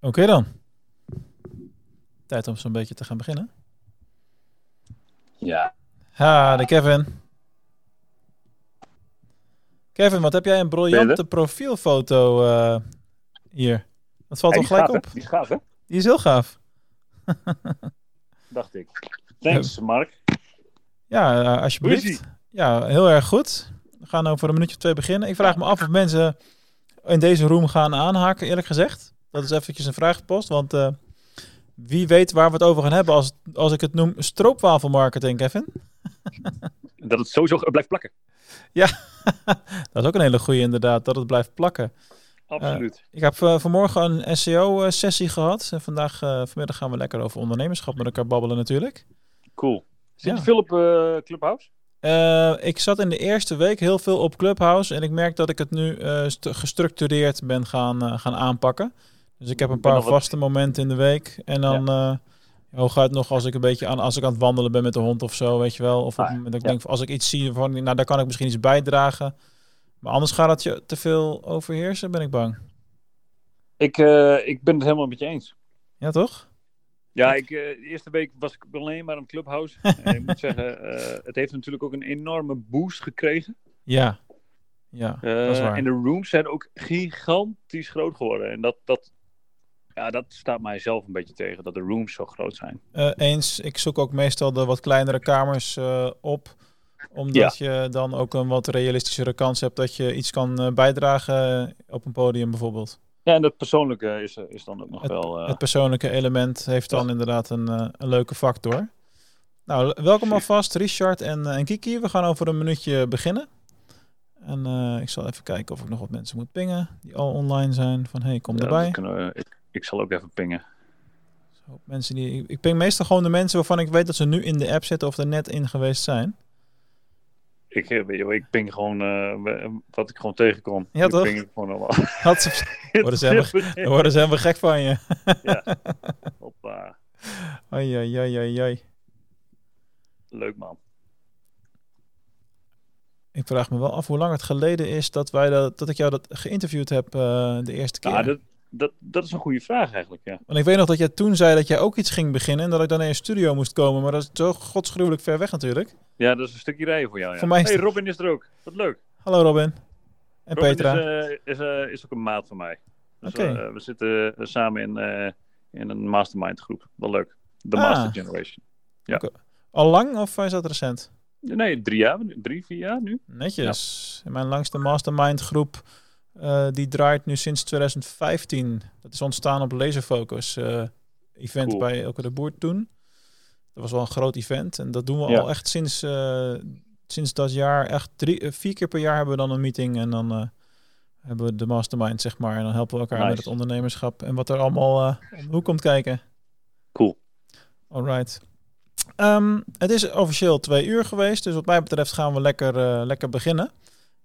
Oké dan. Tijd om zo'n beetje te gaan beginnen. Ja. Ha, de Kevin. Kevin, wat heb jij een briljante profielfoto eh, hier. Dat valt wel die gelijk op. hè? Die is gaaf, hè? Die is heel gaaf. Dacht ik. Thanks, Mark. Ja, eh, alsjeblieft. ie? Ja, heel erg goed. We gaan over een minuutje of twee beginnen. Ik vraag me af of mensen in deze room gaan aanhaken, eerlijk gezegd. Dat is eventjes een vraag gepost, want eh, wie weet waar we het over gaan hebben als, als ik het noem stroopwafelmarketing, Kevin. Dat het sowieso blijft plakken. dat is ook een hele goede inderdaad, dat het blijft plakken. Absoluut. Ik heb eh, vanmorgen een SEO-sessie gehad. En vandaag, eh, vanmiddag gaan we lekker over ondernemerschap met elkaar babbelen natuurlijk. cool. Zit ja. je veel op eh, Clubhouse? Eh, ik zat in de eerste week heel veel op Clubhouse. En ik merk dat ik het nu eh, st- gestructureerd ben gaan, eh, gaan aanpakken. Dus ik heb een paar wat- vaste momenten in de week. En dan eh hooguit nog als ik een beetje aan, als ik aan het wandelen ben met de hond of zo, weet je wel. Of op Ah, het moment dat ik ja. denk, als ik iets zie van, nou daar kan ik misschien iets bijdragen. Maar anders gaat het je te veel overheersen, ben ik bang. Ik, eh, ik ben het helemaal met je eens. Ja, toch? Ja, ik, eh, de eerste week was ik alleen maar aan Clubhouse. en ik moet zeggen, het heeft natuurlijk ook een enorme boost gekregen. Ja. Ja, dat waar. en de rooms zijn ook gigantisch groot geworden. En dat, dat, ja, dat staat mij zelf een beetje tegen, dat de rooms zo groot zijn. Eh, eens, ik zoek ook meestal de wat kleinere kamers eh, op. Omdat je dan ook een wat realistischere kans hebt dat je iets kan eh, bijdragen op een podium bijvoorbeeld. Ja, en dat persoonlijke is, is dan ook nog wel... Het persoonlijke element heeft dan inderdaad een, een leuke factor. Nou, welkom alvast Richard en, en Kiki. We gaan over een minuutje beginnen. En ik zal even kijken of ik nog wat mensen moet pingen die al online zijn. Van hey, kom ja, erbij. we- ik, ik zal ook even pingen. Zo, mensen die, ik, ping meestal gewoon de mensen waarvan ik weet dat ze nu in de app zitten of er net in geweest zijn. Ik, eh, ik ping gewoon eh, wat ik gewoon tegenkom. Ja, Ik toch? ping ik gewoon allemaal. Had ze, Worden ze helemaal- dan worden ze helemaal gek van je. Hoppa. Ai, ai, ai, ai, ai. Leuk man. Ik vraag me wel af hoe lang het geleden is dat, wij dat, dat ik jou dat geïnterviewd heb eh, de eerste keer. Nou, dat, dat, dat is een goede vraag eigenlijk, ja. Want ik weet nog dat jij toen zei dat jij ook iets ging beginnen en dat ik dan in je studio moest komen. Maar dat is zo godsgruwelijk ver weg natuurlijk. Ja, dat is een stukje rijden voor jou, ja. Voor mij is hey, het- Robin is er ook. Wat leuk. Hallo Robin. En Robin Petra. is, eh, is, eh, is ook een maat van mij. Dus, Oké. eh, we zitten samen in, in een mastermind groep. Wel leuk. De Ah. Master Generation. Al lang of is dat recent? Nee, drie jaar, drie, vier jaar nu. Netjes. In mijn langste mastermind groep, eh, die draait nu sinds 2015. Dat is ontstaan op Laserfocus eh, event Cool. bij Elke de Boer toen. Dat was wel een groot event. En dat doen we Ja. al echt sinds, eh, sinds dat jaar. Echt drie, vier keer per jaar hebben we dan een meeting. En dan hebben we de mastermind, zeg maar. En dan helpen we elkaar Nice. met het ondernemerschap. En wat er allemaal om de hoek komt kijken. Cool. Alright. Ehm, het is officieel twee uur geweest, dus wat mij betreft gaan we lekker, lekker beginnen.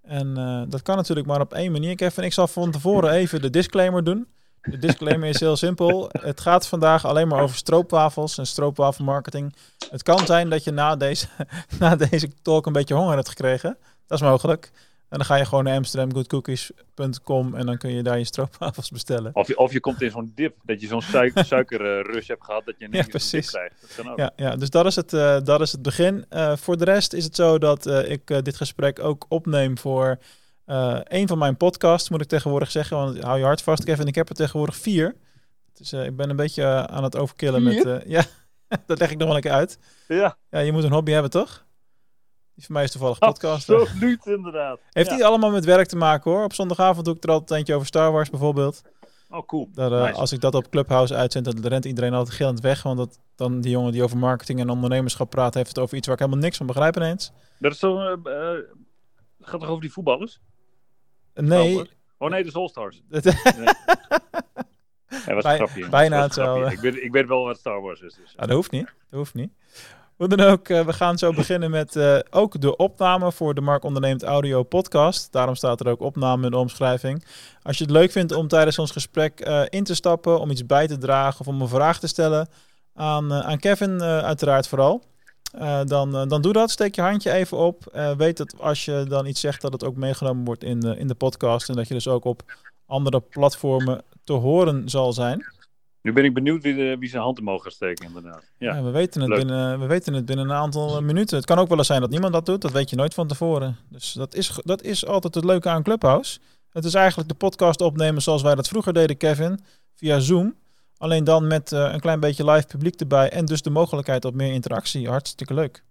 En eh, dat kan natuurlijk maar op één manier, Kevin. Ik zal van tevoren even de disclaimer doen. De disclaimer is heel simpel. Het gaat vandaag alleen maar over stroopwafels en stroopwafelmarketing. Het kan zijn dat je na deze, na deze talk een beetje honger hebt gekregen. Dat is mogelijk. En dan ga je gewoon naar amsterdamgoodcookies.com en dan kun je daar je stroopwafels bestellen. Of je, of je komt in zo'n dip, dat je zo'n suiker, suikerrush hebt gehad, dat je Ja, niet precies. krijgt. Dat kan ook. Ja, ja dus dat is het, eh, dat is het begin. Eh, voor de rest is het zo dat eh, ik dit gesprek ook opneem voor eh, een van mijn podcasts, moet ik tegenwoordig zeggen. Want hou je hart vast, Kevin. Ik heb er tegenwoordig vier. Dus eh, ik ben een beetje aan het overkillen met... Eh, ja, dat leg ik nog wel een keer uit. Ja, Ja, je moet een hobby hebben, toch? Die van mij is toevallig podcast. absoluut inderdaad. Heeft die allemaal met werk te maken hoor. Op zondagavond doe ik er altijd eentje over Star Wars bijvoorbeeld. Oh, cool. Daar, eh, Nice. Als ik dat op Clubhouse uitzend, dan rent iedereen altijd gillend weg. Want dat, dan die jongen die over marketing en ondernemerschap praat, heeft het over iets waar ik helemaal niks van begrijp ineens. Dat is zo. eh, eh, gaat toch over die voetballers? Nee, Oh, Oh nee, de All-Stars. Ja, was Bij- bijna hetzelfde. Ik weet, ik weet wel wat Star Wars is. Dus. Ah, dat hoeft niet. Dat hoeft niet. Hoe dan ook, eh, we gaan zo beginnen met eh, ook de opname voor de Mark Onderneemt Audio podcast. Daarom staat er ook opname in de omschrijving. Als je het leuk vindt om tijdens ons gesprek eh, in te stappen, om iets bij te dragen of om een vraag te stellen aan, aan Kevin, uiteraard vooral. dan, dan doe dat. Steek je handje even op. Weet dat als je dan iets zegt, dat het ook meegenomen wordt in in de podcast. En dat je dus ook op andere platformen te horen zal zijn. Nu ben ik benieuwd wie, de, wie zijn hand omhoog gaat steken, inderdaad. Ja, Ja, we, weten het leuk. binnen, we weten het binnen een aantal eh, minuten. Het kan ook wel eens zijn dat niemand dat doet. Dat weet je nooit van tevoren. Dus dat is, dat is altijd het leuke aan Clubhouse. Het is eigenlijk de podcast opnemen zoals wij dat vroeger deden, Kevin. Via Zoom. Alleen dan met eh, een klein beetje live publiek erbij. En dus de mogelijkheid op meer interactie. Hartstikke leuk.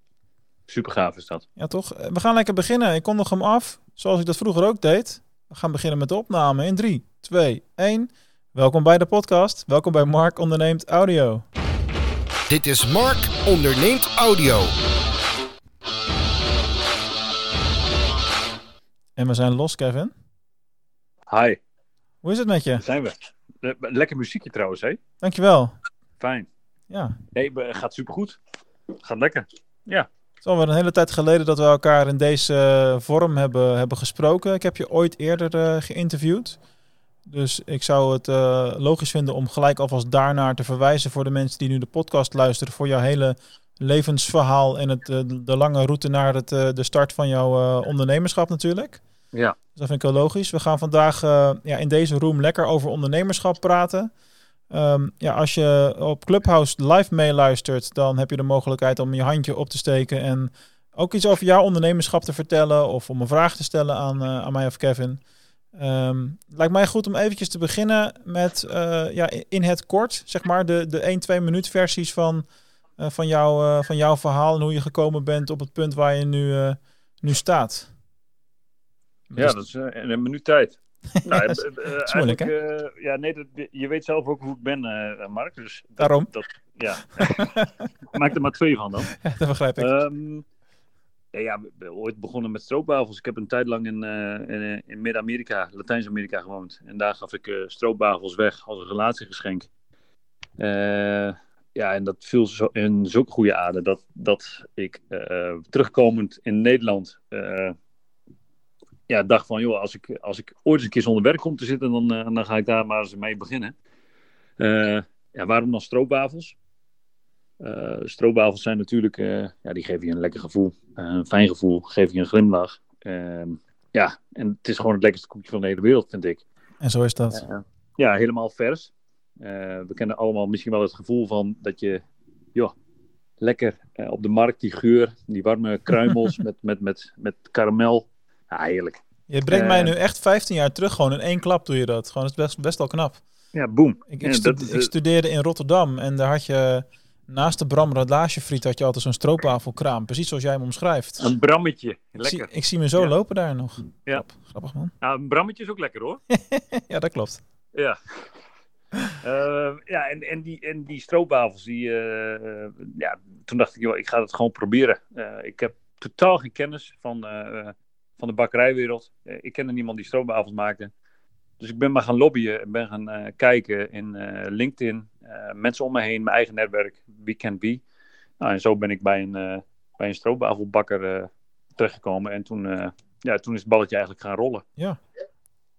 super gaaf is dat. Ja, toch? Eh, We gaan lekker beginnen. Ik kondig hem af, zoals ik dat vroeger ook deed. We gaan beginnen met de opname in 3, 2, 1. Welkom bij de podcast. Welkom bij Mark Onderneemt Audio. Dit is Mark onderneemt audio. En we zijn los, Kevin. Hi, Hoe is het met je? daar zijn we. Lekker muziekje trouwens, hè? Dankjewel. Fijn. Ja, Nee, gaat supergoed. Gaat lekker. Ja, het is alweer een hele tijd geleden dat we elkaar in deze eh, vorm hebben, hebben gesproken. Ik heb je ooit eerder eh, geïnterviewd. Dus ik zou het eh, logisch vinden om gelijk alvast daarnaar te verwijzen voor de mensen die nu de podcast luisteren. Voor jouw hele levensverhaal en het, eh, de lange route naar het, eh, de start van jouw ondernemerschap natuurlijk. ja. Dus dat vind ik heel logisch. We gaan vandaag ja, in deze room lekker over ondernemerschap praten. Ehm, ja, als je op Clubhouse live meeluistert, dan heb je de mogelijkheid om je handje op te steken en ook iets over jouw ondernemerschap te vertellen of om een vraag te stellen aan, aan mij of Kevin. Ehm, lijkt mij goed om eventjes te beginnen met eh, ja, in- het kort, zeg maar, de, de 1-2 minuut versies van, eh, van, jou, eh, van jouw verhaal en hoe je gekomen bent op het punt waar je nu, nu staat. Ja, dat is in een minuut tijd. nou, dat is moeilijk, eh, ja, nee, dat, je weet zelf ook hoe ik ben, Mark. Dus Daarom. Dat, ja. Maak er maar twee van dan. Ja, dat begrijp ik. Ehm, ja, ooit begonnen met stroopwafels. Ik heb een tijd lang in, eh, in, eh, in Midden-Amerika, Latijns-Amerika gewoond. En daar gaf ik eh stroopwafels weg als een relatiegeschenk. Ja, en dat viel zo, in zulke goede aarde dat, dat ik terugkomend in Nederland ja, dacht van, joh, als ik, als ik ooit eens een keer zonder werk kom te zitten, dan, dan ga ik daar maar eens mee beginnen. Ja, waarom dan stroopwafels? Eh stroopwafels zijn natuurlijk, eh, ja, die geven je een lekker gevoel. Eh, een fijn gevoel, geven je een glimlach. Ehm, ja, en het is gewoon het lekkerste koekje van de hele wereld, vind ik. En zo is dat. Ja, helemaal vers. We kennen allemaal misschien wel het gevoel van dat je, joh, lekker op de markt die geur, die warme kruimels met, met, met, met karamel. Ja, heerlijk. Je brengt mij nu echt 15 jaar terug. Gewoon in één klap doe je dat. Gewoon, dat is best, best wel knap. Ja, boom. Ik, ik, stu- dat, ik studeerde in Rotterdam en daar had je naast de Bram Radagefriet had je altijd zo'n stroopwafelkraam. Precies zoals jij hem omschrijft. een brammetje. Ik zie, Lekker. ik zie me zo Ja. lopen daar nog. Ja. Grap- grappig man. Nou, een brammetje is ook lekker hoor. ja, dat klopt. Ja. Eh, ja, en, en, die, en die stroopwafels, die, eh, ja, toen dacht ik, joh, ik ga het gewoon proberen. Eh, ik heb totaal geen kennis van, eh, van de bakkerijwereld. Ik kende niemand die stroopwafels maakte. Dus ik ben maar gaan lobbyen en ben gaan eh, kijken in eh, LinkedIn. eh, mensen om me heen, mijn eigen netwerk, wie can be. Nou, en zo ben ik bij een, bij een stroopwafelbakker terechtgekomen. En toen, ja, toen is het balletje eigenlijk gaan rollen. Ja.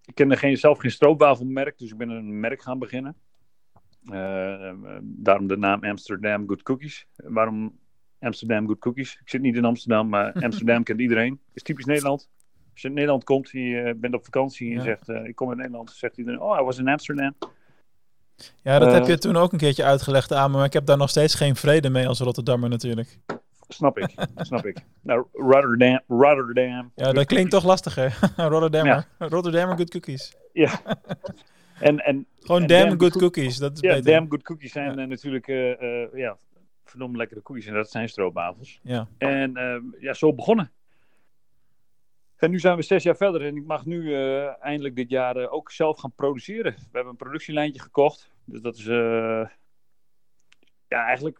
Ik kende geen, zelf geen stroopwafelmerk, dus ik ben een merk gaan beginnen. Daarom de naam Amsterdam Good Cookies. Waarom Amsterdam Good Cookies? Ik zit niet in Amsterdam, maar Amsterdam kent iedereen. Is typisch Nederland. Als je in Nederland komt, je eh, bent op vakantie en je Ja. zegt, eh, ik kom uit Nederland, zegt iedereen, oh, I was in Amsterdam. Ja, dat Eh. heb je toen ook een keertje uitgelegd aan me. Maar ik heb daar nog steeds geen vrede mee als Rotterdammer natuurlijk. Snap ik, snap ik. Nou, Rotterdam, Rotterdam. Ja, dat klinkt toch lastiger. Rotterdammer. Rotterdammer good cookies. Ja. En, en Gewoon En damn damn good cookies. Dat is ja, beter. damn good cookies zijn eh, natuurlijk, eh, eh, ja, verdomme lekkere koekjes. En dat zijn stroopwafels. Ja. En ja, zo begonnen. En nu zijn we zes jaar verder en ik mag nu eh, eindelijk dit jaar eh, ook zelf gaan produceren. We hebben een productielijntje gekocht. Dus dat is, eh, ja, eigenlijk,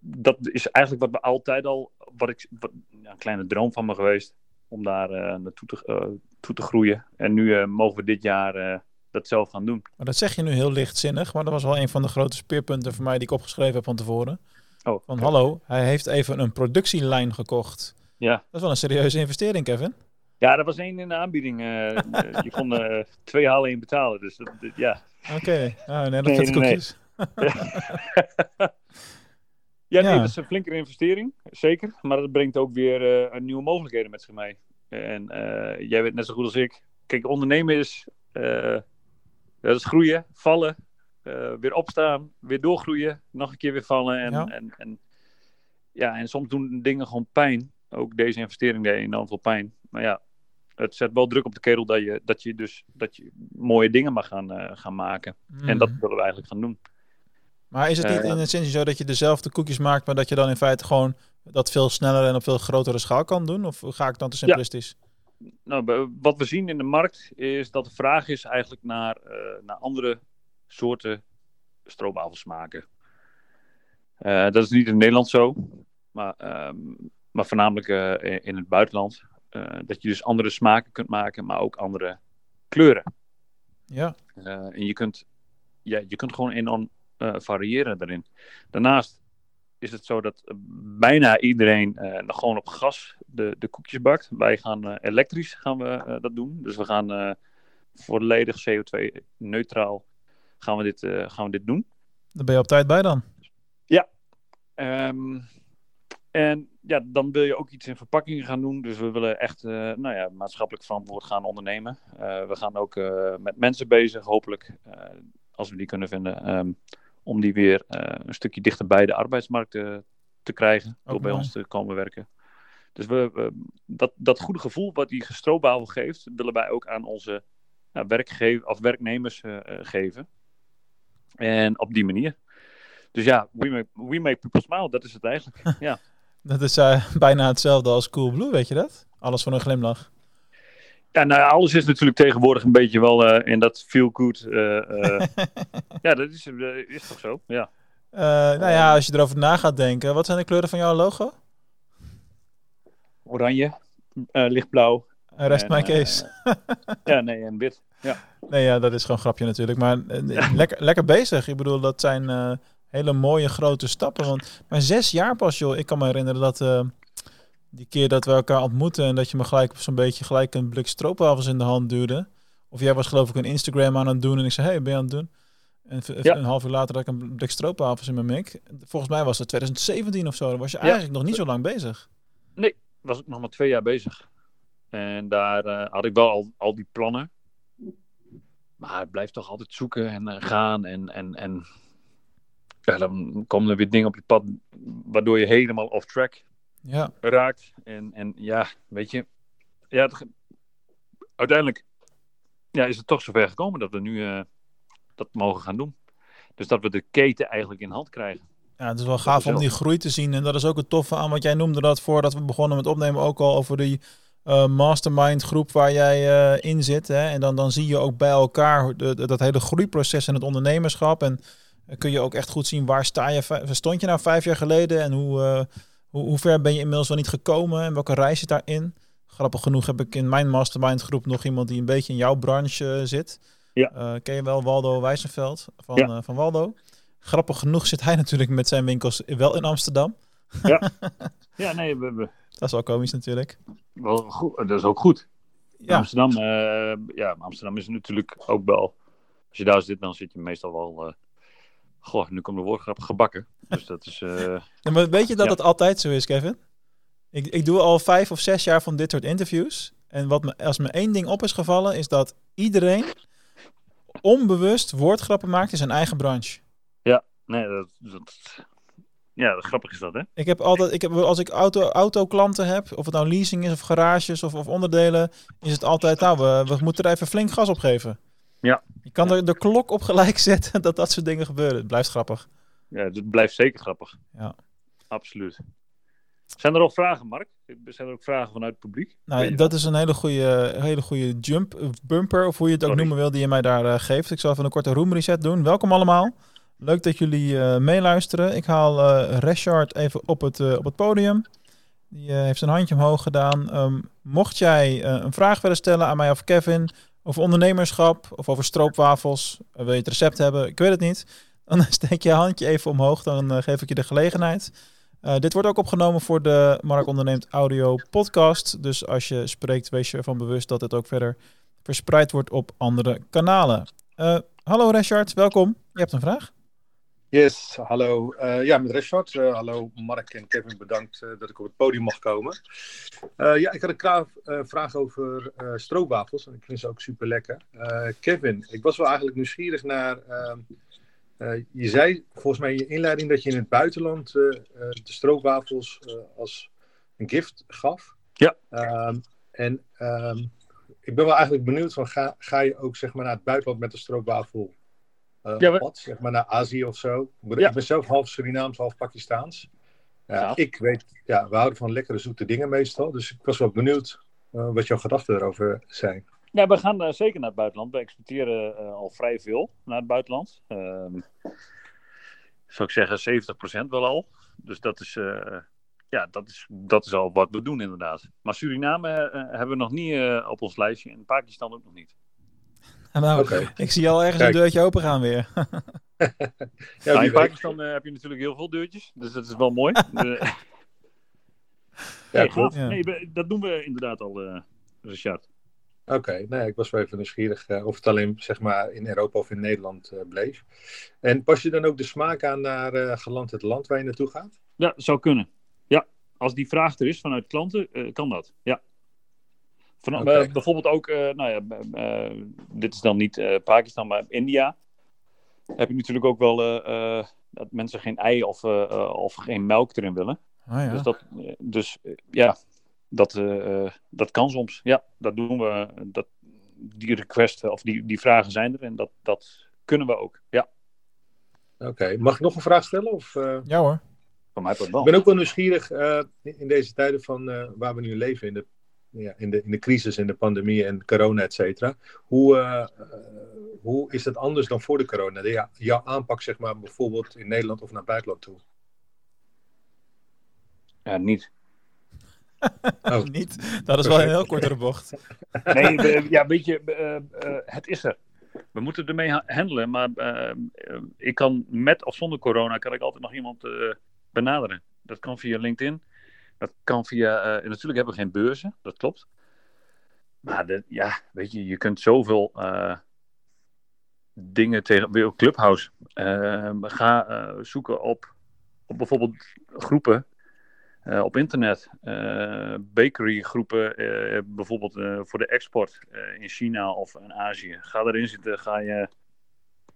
dat is eigenlijk wat we altijd al, wat ik, wat, ja, een kleine droom van me geweest. Om daar naartoe te, toe te groeien. En nu mogen we dit jaar dat zelf gaan doen. Maar dat zeg je nu heel lichtzinnig. Maar dat was wel een van de grote speerpunten voor mij die ik opgeschreven heb van tevoren. Oh, Van hallo, hij heeft even een productielijn gekocht. Ja. Dat is wel een serieuze investering, Kevin. Ja, er was één in de aanbieding. eh, eh, je kon eh, twee halen één betalen. Dus dat, dat- ja. Oké, oh, nee, dat koekjes. ja, nee, dat is een flinkere investering. Zeker. Maar dat brengt ook weer nieuwe mogelijkheden met zich mee. En jij weet net zo goed als ik. Kijk, ondernemen is, dat is groeien, vallen, weer opstaan, weer doorgroeien, nog een keer weer vallen. En Ja. ja. En, en, ja, en soms doen dingen gewoon pijn. Ook deze investering deed enorm veel pijn. Maar ja, het zet wel druk op de kerel dat je, dat je dus dat je mooie dingen mag gaan, eh, gaan maken. En dat Mhm. willen we eigenlijk gaan doen. Maar is het niet Eh, in essentie zo dat je dezelfde koekjes maakt, maar dat je dan in feite gewoon dat veel sneller en op veel grotere schaal kan doen? Of ga ik dan te simplistisch? Nou, wat we zien in de markt is dat de vraag is eigenlijk naar, eh, naar andere soorten stroopwafelsmaken. Eh dat is niet in Nederland zo, maar, ehm, maar voornamelijk eh, in het buitenland. Eh, dat je dus andere smaken kunt maken, maar ook andere kleuren. Ja. Eh, en je kunt, ja, je kunt gewoon enorm eh, variëren daarin. Daarnaast is het zo dat bijna iedereen nog gewoon op gas de, de koekjes bakt. Wij gaan elektrisch gaan we, dat doen. Dus we gaan volledig CO2-neutraal gaan, we dit, gaan we dit doen. Daar ben je op tijd bij dan. Ehm, en ja, dan wil je ook iets in verpakkingen gaan doen. Dus we willen echt eh, nou ja, maatschappelijk verantwoord gaan ondernemen. Eh, we gaan ook eh, met mensen bezig, hopelijk, als we die kunnen vinden, ehm, om die weer een stukje dichter bij de arbeidsmarkt te krijgen. door bij ons te komen werken. Dus we, we- dat, dat goede gevoel wat die gestroopwafel geeft, willen wij ook aan onze nou, werkgever, of werknemers geven. En op die manier. Dus ja, we make, we make people smile, dat is het eigenlijk. ja. Dat is eh, bijna hetzelfde als Coolblue, weet je dat? Alles voor een glimlach. ja, nou, alles is natuurlijk tegenwoordig een beetje wel eh, in dat feel good. eh, eh, ja, dat is, is toch zo? Ja. Eh, nou ja, als je erover na gaat denken, wat zijn de kleuren van jouw logo? Oranje, eh, lichtblauw. Rest en, my eh, case. ja, nee, en wit. Ja. Nee, ja, dat is gewoon een grapje natuurlijk. Maar lekker, lekker bezig. Ik bedoel, dat zijn eh, hele mooie grote stappen. Want, maar zes jaar pas, joh. Ik kan me herinneren dat eh, die keer dat we elkaar ontmoeten... en dat je me gelijk op zo'n beetje gelijk een blik stroopwafels in de hand duwde. Of jij was geloof ik een Instagram aan het doen en ik zei, hey, ben je aan het doen? En Ja. een half uur later had ik een blik stroopwafels in mijn mik. Volgens mij was het 2017 of zo. Dan was je eigenlijk nog niet zo lang bezig. was ik nog maar twee jaar bezig. En daar eh, had ik wel al, al die plannen. Maar het blijft toch altijd zoeken en eh, gaan. En, en, en ja, dan komen er weer dingen op je pad waardoor je helemaal off track Ja, raakt. En, en ja, weet je, ja, het uiteindelijk ja, is het toch zover gekomen dat we nu eh, dat mogen gaan doen. Dus dat we de keten eigenlijk in hand krijgen. Ja, het is wel gaaf om die groei te zien. En dat is ook het toffe aan wat jij noemde dat voordat we begonnen met opnemen ook al over die eh, mastermind groep waar jij eh, in zit. Hè? En dan, dan zie je ook bij elkaar de, de- dat hele groeiproces en het ondernemerschap. En kun je ook echt goed zien waar sta je, stond je nou vijf jaar geleden en hoe, eh, hoe, hoe ver ben je inmiddels wel niet gekomen en welke reis zit daarin. Grappig genoeg heb ik in mijn mastermind groep nog iemand die een beetje in jouw branche eh, zit. Ja. Eh, ken je wel Waldo Wijzenveld van, Ja. van Waldo? Grappig genoeg zit hij natuurlijk met zijn winkels wel in Amsterdam. Ja, nee, we, we, Dat is wel komisch natuurlijk. wel goed, dat is ook goed. Ja, Amsterdam, ja, Amsterdam is natuurlijk ook wel. Als je daar zit, dan zit je meestal wel. Goh, nu komt de woordgrap gebakken. Dus dat is. eh, Ja, maar weet je dat Ja. het altijd zo is, Kevin? Ik, ik doe al vijf of zes jaar van dit soort interviews. En wat me, als me één ding op is gevallen, is dat iedereen onbewust woordgrappen maakt in zijn eigen branche. nee, dat, dat, ja, dat, grappig is dat, hè? Ik heb altijd, ik heb, als ik auto, autoklanten heb, of het nou leasing is of garages of, of onderdelen, is het altijd, nou, we, we moeten er even flink gas op geven. Ja. Je kan er de klok op gelijk zetten dat dat soort dingen gebeuren. Het blijft grappig. Ja, het blijft zeker grappig. Ja. Absoluut. Zijn er al vragen, Mark? Zijn er ook vragen vanuit het publiek? Nou, dat is een hele goede, hele goede jump, bumper, of hoe je het ook Sorry. noemen wil, die je mij daar eh, geeft. Ik zal even een korte room reset doen. Welkom allemaal. Leuk dat jullie eh, meeluisteren. Ik haal eh Rashard even op het, op het podium. Die heeft zijn handje omhoog gedaan. Ehm, mocht jij een vraag willen stellen aan mij of Kevin over ondernemerschap of over stroopwafels, eh, wil je het recept hebben, ik weet het niet, dan steek je handje even omhoog, dan eh, geef ik je de gelegenheid. Eh, dit wordt ook opgenomen voor de Mark Onderneemt Audio podcast. Dus als je spreekt, wees je ervan bewust dat het ook verder verspreid wordt op andere kanalen. Hallo Richard, welkom. Je hebt een vraag? Yes, hallo. Eh, ja, met Richard. Eh, hallo Mark en Kevin, bedankt eh, dat ik op het podium mag komen. Ja, ik had een kra- eh, vraag over stroopwafels. En ik vind ze ook super lekker. Kevin, ik was wel eigenlijk nieuwsgierig naar ehm, Eh, je zei volgens mij in je inleiding dat je in het buitenland de stroopwafels als een gift gaf. Ja. Ehm, en ehm, ik ben wel eigenlijk benieuwd van ga, ga je ook zeg maar naar het buitenland met de stroopwafel Ja, we- pad, zeg maar naar Azië of zo. Ik ben, Ja. zelf half Surinaams, half Pakistaans. Ja, Ja. ik weet, ja, we houden van lekkere zoete dingen meestal. Dus ik was wel benieuwd eh, wat jouw gedachten erover zijn. Ja, we gaan eh, zeker naar het buitenland. We exporteren eh, al vrij veel naar het buitenland. Ehm zou ik zeggen 70% wel al. Dus dat is, eh, ja, dat, is, dat is al wat we doen inderdaad. Maar Suriname eh, hebben we nog niet eh, op ons lijstje. En Pakistan ook nog niet. Nou, ik zie al ergens Kijk. een deurtje open gaan weer. Ja, Nou, in. Pakistan eh, heb je natuurlijk heel veel deurtjes. Dus dat is wel mooi. De- Ja, nee, klopt. Nee, dat doen we inderdaad al, eh Richard. Oké, nee, ik was wel even nieuwsgierig eh, of het alleen zeg maar, in Europa of in Nederland eh, bleef. En pas je dan ook de smaak aan naar eh, geland het land waar je naartoe gaat? Ja, zou kunnen. Ja, als die vraag er is vanuit klanten, eh, kan dat. Ja. Van, eh, bijvoorbeeld ook, eh, nou ja, eh, dit is dan niet eh, Pakistan, maar India. Heb je natuurlijk ook wel eh, eh, dat mensen geen ei of, of geen melk erin willen. Oh ja. Dus, dat, dus ja, dat, dat kan soms. Ja, dat doen we. Dat, die requesten of die, die vragen zijn er en dat, dat kunnen we ook. Ja, Oké, mag ik nog een vraag stellen? Of, eh, Ja hoor. van mij wel. Ik ben ook wel nieuwsgierig eh, in deze tijden van eh, waar we nu leven, in de, ja, in, de, in de crisis, in de pandemie en corona, et cetera. Hoe, eh, eh, hoe is dat anders dan voor de corona? De, ja, jouw aanpak, zeg maar, bijvoorbeeld in Nederland of naar het buitenland toe? Ja, niet. Oh. Niet. Dat is wel een heel kortere bocht. Nee, ja, weet je, eh, eh, het is er. We moeten ermee ha- handelen, maar ik kan met of zonder corona kan ik altijd nog iemand eh, benaderen. Dat kan via LinkedIn. Dat kan via. eh, natuurlijk hebben we geen beurzen, dat klopt. Maar ja, weet je, je kunt zoveel eh, dingen tegen. Weer Clubhouse. Eh, ga eh, zoeken op, op bijvoorbeeld groepen op internet. bakery groepen, bijvoorbeeld voor de export in China of in Azië. Ga erin zitten, ga, je,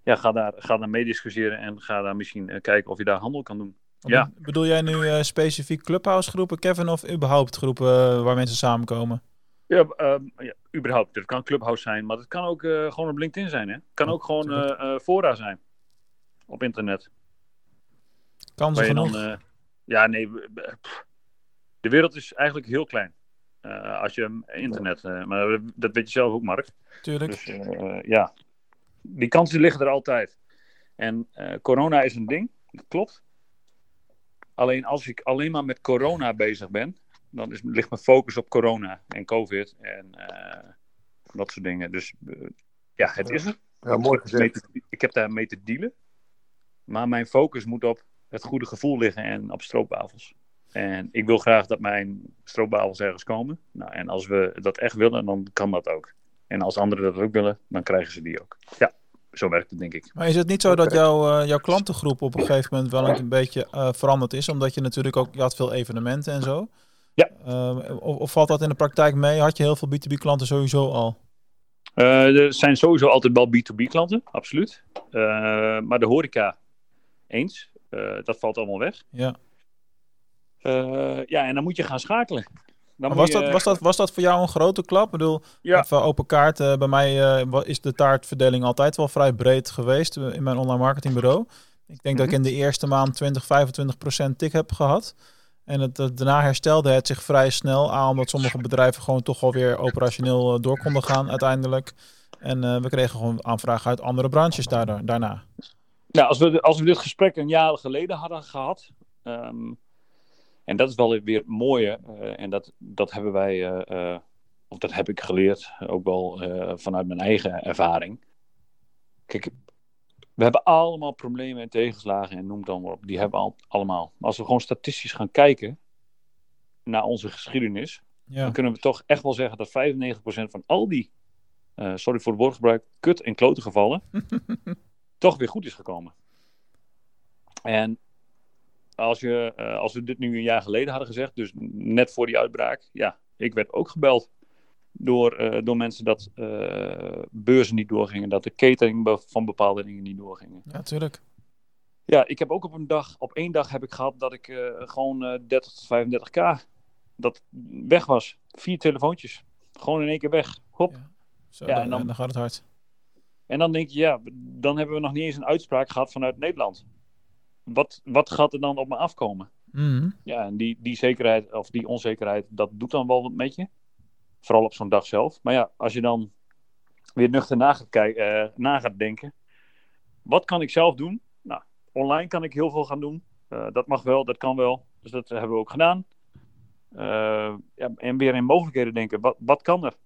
ja, ga, daar, ga daar mee discussiëren en ga daar misschien kijken of je daar handel kan doen. Ja. Bedoel jij nu eh, specifiek clubhouse groepen, Kevin, of überhaupt groepen eh, waar mensen samenkomen? Ja, ehm, ja, überhaupt. Het kan Clubhouse zijn, maar het kan ook eh, gewoon op LinkedIn zijn. Hè? Het kan ook gewoon fora zijn op internet. Genoeg. dan, eh, ja, nee, pff. de wereld is eigenlijk heel klein. Als je internet, maar dat weet je zelf ook, Mark. Tuurlijk. Dus ja, die kansen liggen er altijd. En corona is een ding, dat klopt. Alleen als ik alleen maar met corona bezig ben, dan is, ligt mijn focus op corona en COVID en eh, dat soort dingen. Dus eh, ja, het is er. Ja, mooi Ik heb mee te- ik heb daar mee te dealen. Maar mijn focus moet op het goede gevoel liggen en op stroopwafels. En ik wil graag dat mijn stroopwafels ergens komen. Nou, en als we dat echt willen, dan kan dat ook. En als anderen dat ook willen, dan krijgen ze die ook. Ja, zo werkt het denk ik. Maar is het niet zo dat jouw, eh, jouw klantengroep op een gegeven moment wel een beetje eh, veranderd is? Omdat je natuurlijk ook, je had veel evenementen en zo. Ja. Eh, of, of valt dat in de praktijk mee? Had je heel veel B2B klanten sowieso al? Eh, er zijn sowieso altijd wel B2B klanten, absoluut. Eh, maar de horeca, eens. Eh, dat valt allemaal weg. Ja. Eh, ja, en dan moet je gaan schakelen. Dan was, je- dat, was, dat, was dat voor jou een grote klap? Ik bedoel, Ja. open kaart. eh, bij mij eh, is de taartverdeling altijd wel vrij breed geweest eh, in mijn online marketingbureau. Ik denk dat ik in de eerste maand 20, 25 procent tik heb gehad. En het, het- daarna herstelde het zich vrij snel aan, omdat sommige bedrijven gewoon toch alweer operationeel door konden gaan uiteindelijk. En we kregen gewoon aanvragen uit andere branches daardoor, daarna. Nou, als we, als we dit gesprek een jaar geleden hadden gehad. ehm, en dat is wel weer het mooie. eh, en dat, dat hebben wij. eh, eh, of dat heb ik geleerd. Ook wel vanuit mijn eigen ervaring. Kijk, we hebben allemaal problemen en tegenslagen. En noem het dan maar op. Die hebben we al, allemaal. Maar als we gewoon statistisch gaan kijken. naar onze geschiedenis. Ja, dan kunnen we toch echt wel zeggen dat 95% van al die. sorry voor het woordgebruik. kut- en klote gevallen. toch weer goed is gekomen. En als, je, eh, als we dit nu een jaar geleden hadden gezegd, dus net voor die uitbraak, ja, ik werd ook gebeld door, eh, door mensen dat eh, beurzen niet doorgingen, dat de catering van bepaalde dingen niet doorgingen. ja tuurlijk. Ja, ik heb ook op een dag, op één dag heb ik gehad dat ik gewoon eh 30 tot 35k dat weg was. Vier telefoontjes. Gewoon in één keer weg. Hop. Ja. Zo, Ja, dan, en dan- dan gaat het hard. En dan denk je, ja, dan hebben we nog niet eens een uitspraak gehad vanuit Nederland. Wat, wat gaat er dan op me afkomen? Mhm. Ja, en die, die zekerheid of die onzekerheid, dat doet dan wel wat met je. Vooral op zo'n dag zelf. Maar ja, als je dan weer nuchter na gaat, kijken, na gaat denken. Wat kan ik zelf doen? Nou, online kan ik heel veel gaan doen. Eh, dat mag wel, dat kan wel. Dus dat hebben we ook gedaan. Eh, ja, en weer in mogelijkheden denken. Wat, wat kan er?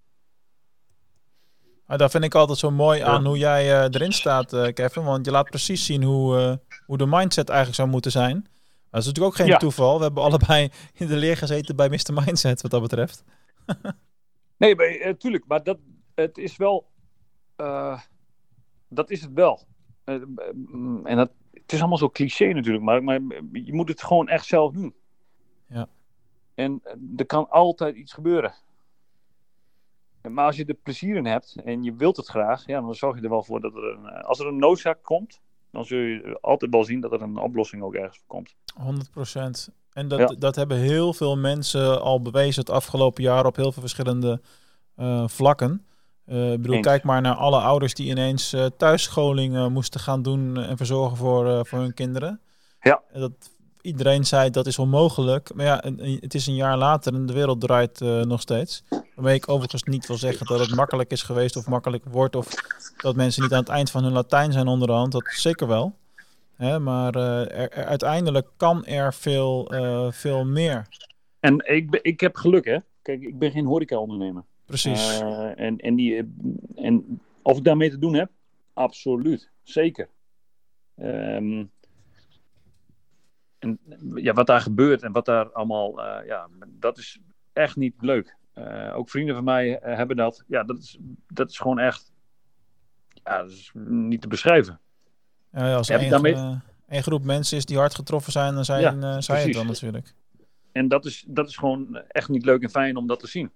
Maar dat vind ik altijd zo mooi Ja. aan hoe jij eh, erin staat, eh, Kevin. Want je laat precies zien hoe, eh, hoe de mindset eigenlijk zou moeten zijn. Dat is natuurlijk ook geen Ja. toeval. We hebben allebei in de leer gezeten bij Mr. Mindset, wat dat betreft. Nee, maar, eh, tuurlijk. Maar dat, het is wel... dat is het wel. En dat, het is allemaal zo cliché natuurlijk. Maar, maar je moet het gewoon echt zelf doen. Ja. En er kan altijd iets gebeuren. Maar als je er plezier in hebt en je wilt het graag, ja, dan zorg je er wel voor dat er een, eh, als er een noodzaak komt, dan zul je altijd wel zien dat er een oplossing ook ergens komt. 100% En dat, Ja. dat hebben heel veel mensen al bewezen het afgelopen jaar op heel veel verschillende eh, vlakken. Eh, ik bedoel, Eens. kijk maar naar alle ouders die ineens eh thuisscholing moesten gaan doen en verzorgen voor, voor hun kinderen. Ja. En Dat, iedereen zei dat is onmogelijk. Maar ja, het is een jaar later en de wereld draait eh, nog steeds. Waarmee ik overigens niet wil zeggen dat het makkelijk is geweest of makkelijk wordt. Of dat mensen niet aan het eind van hun Latijn zijn onderhand. Dat zeker wel. Hè, maar eh, er, er- uiteindelijk kan er veel, eh, veel meer. En ik, ik heb geluk, hè. Kijk, ik ben geen horeca-ondernemer. Precies. En, en, die, en of ik daarmee te doen heb? Absoluut. Zeker. Ehm, en ja, wat daar gebeurt en wat daar allemaal, eh, ja, dat is echt niet leuk. Eh, ook vrienden van mij eh, hebben dat. Ja, dat is, dat is gewoon echt, ja, dat is niet te beschrijven. Ja, als er daarmee- één groep mensen is die hard getroffen zijn, dan zijn, Ja, zij het dan natuurlijk. En dat is, dat is gewoon echt niet leuk en fijn om dat te zien.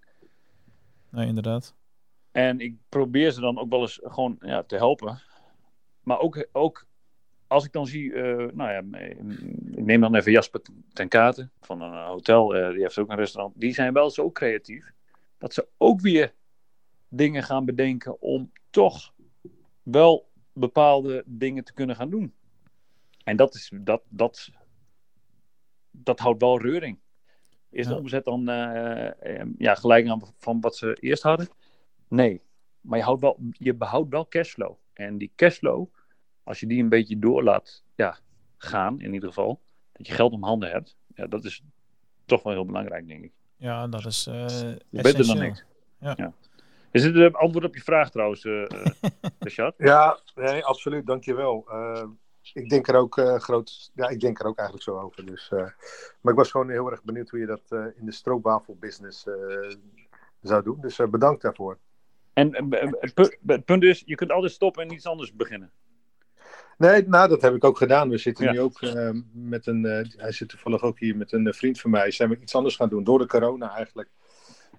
Nee, inderdaad. En ik probeer ze dan ook wel eens gewoon ja, te helpen. Maar ook, ook als ik dan zie, eh, nou ja, ik neem dan even Jasper ten Katen van een hotel, eh, die heeft ook een restaurant. Die zijn wel zo creatief dat ze ook weer dingen gaan bedenken om toch wel bepaalde dingen te kunnen gaan doen. En dat, is, dat, dat, dat houdt wel reuring. Is de Ja. omzet dan eh, eh, ja, gelijk aan van wat ze eerst hadden? Nee. Maar je, houdt wel, je behoudt wel cashflow. En die cashflow, als je die een beetje door laat ja, gaan, in ieder geval, dat je geld om handen hebt, ja, dat is toch wel heel belangrijk, denk ik. Ja, dat is eh Beter dan essentieel. niks. Ja. Is dit het antwoord op je vraag trouwens, eh eh, Richard? Ja, nee, absoluut, dankjewel. Uh, ik denk er ook eh, groot, ja, ik denk er ook eigenlijk zo over. Dus, eh, maar ik was gewoon heel erg benieuwd hoe je dat eh, in de stroopwafelbusiness eh, zou doen. Dus eh, bedankt daarvoor. En eh, het punt is, je kunt altijd stoppen en iets anders beginnen. Nee, nou, dat heb ik ook gedaan. We zitten Ja. nu ook eh, met een, eh, hij zit toevallig ook hier met een eh, vriend van mij. Zijn we iets anders gaan doen, door de corona eigenlijk.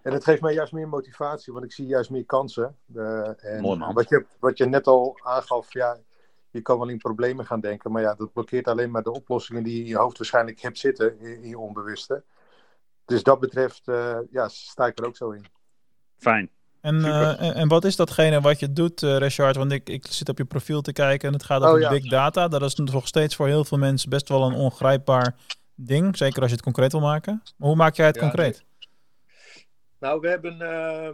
En het geeft mij juist meer motivatie, want ik zie juist meer kansen. En Mooi, man. Wat, je, wat je net al aangaf, ja, je kan wel in problemen gaan denken, maar ja, dat blokkeert alleen maar de oplossingen die je in je hoofd waarschijnlijk hebt zitten, in, in je onbewuste. Dus dat betreft, ja, sta ik er ook zo in. Fijn. En, eh, en, en wat is datgene wat je doet, eh Richard? Want ik, ik zit op je profiel te kijken en het gaat over Oh, ja. big data. Dat is nog steeds voor heel veel mensen best wel een ongrijpbaar ding. Zeker als je het concreet wil maken. Maar hoe maak jij het Ja, concreet? Nou, we hebben. eh,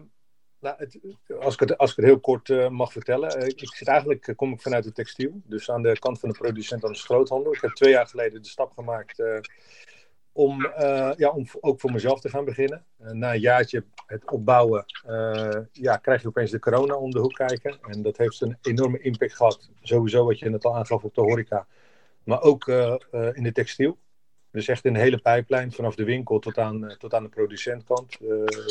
nou, het, als, ik het, als ik het heel kort mag vertellen. ik zit eigenlijk, kom ik vanuit het textiel. Dus aan de kant van de producent aan de groothandel. Ik heb twee jaar geleden de stap gemaakt. Om, eh, ja, om ook voor mezelf te gaan beginnen. Eh, na een jaartje het opbouwen. eh, ja, krijg je opeens de corona om de hoek kijken. En dat heeft een enorme impact gehad. Sowieso wat je net al aangaf op de horeca. Maar ook in de textiel. Dus echt een hele pijplijn vanaf de winkel tot aan, tot aan de producentkant.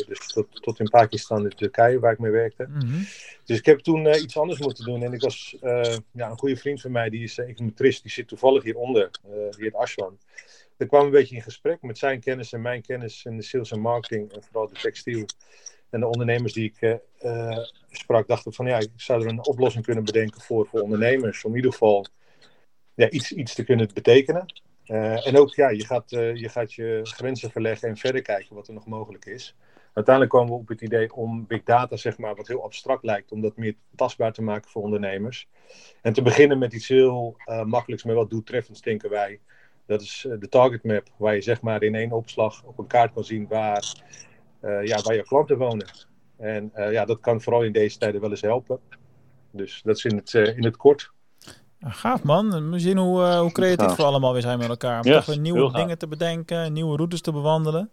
Dus tot, tot in Pakistan en Turkije, waar ik mee werkte. Mhm. Dus ik heb toen iets anders moeten doen. En ik was ja, een goede vriend van mij, die is econometrist, die zit toevallig hieronder, die heet Ashwan. Daar kwam een beetje in gesprek met zijn kennis en mijn kennis in de sales en marketing, en vooral de textiel. En de ondernemers die ik uh, sprak, dachten van ja, ik zou er een oplossing kunnen bedenken voor, voor ondernemers. Om in ieder geval ja, iets, iets te kunnen betekenen. Eh, en ook, ja, je gaat, eh, je gaat je grenzen verleggen en verder kijken wat er nog mogelijk is. Uiteindelijk kwamen we op het idee om big data, zeg maar, wat heel abstract lijkt, om dat meer tastbaar te maken voor ondernemers. En te beginnen met iets heel makkelijks, maar wat doeltreffends, denken wij. Dat is de target map, waar je zeg maar in één opslag op een kaart kan zien waar, ja, waar je klanten wonen. En ja, dat kan vooral in deze tijden wel eens helpen. Dus dat is in het, in het kort. Ja, gaaf man. We zien hoe, uh, hoe creatief we allemaal weer zijn met elkaar. Om yes, toch weer nieuwe dingen te bedenken, nieuwe routes te bewandelen.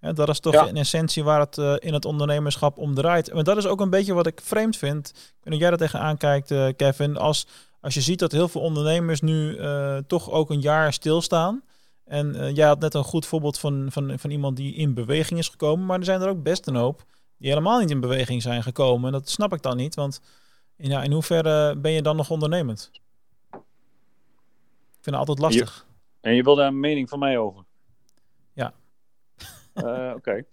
Ja, dat is toch ja. in essentie waar het uh, in het ondernemerschap om draait. Maar dat is ook een beetje wat ik vreemd vind. Ik weet dat jij er tegenaan kijkt, uh, Kevin. Als, als je ziet dat heel veel ondernemers nu toch ook een jaar stilstaan. En jij had net een goed voorbeeld van, van, van iemand die in beweging is gekomen. Maar er zijn er ook best een hoop die helemaal niet in beweging zijn gekomen. En dat snap ik dan niet. Want ja, in hoeverre ben je dan nog ondernemend? Ik vind het altijd lastig. Je, en je wil daar een mening van mij over? Ja. uh, Oké. Okay.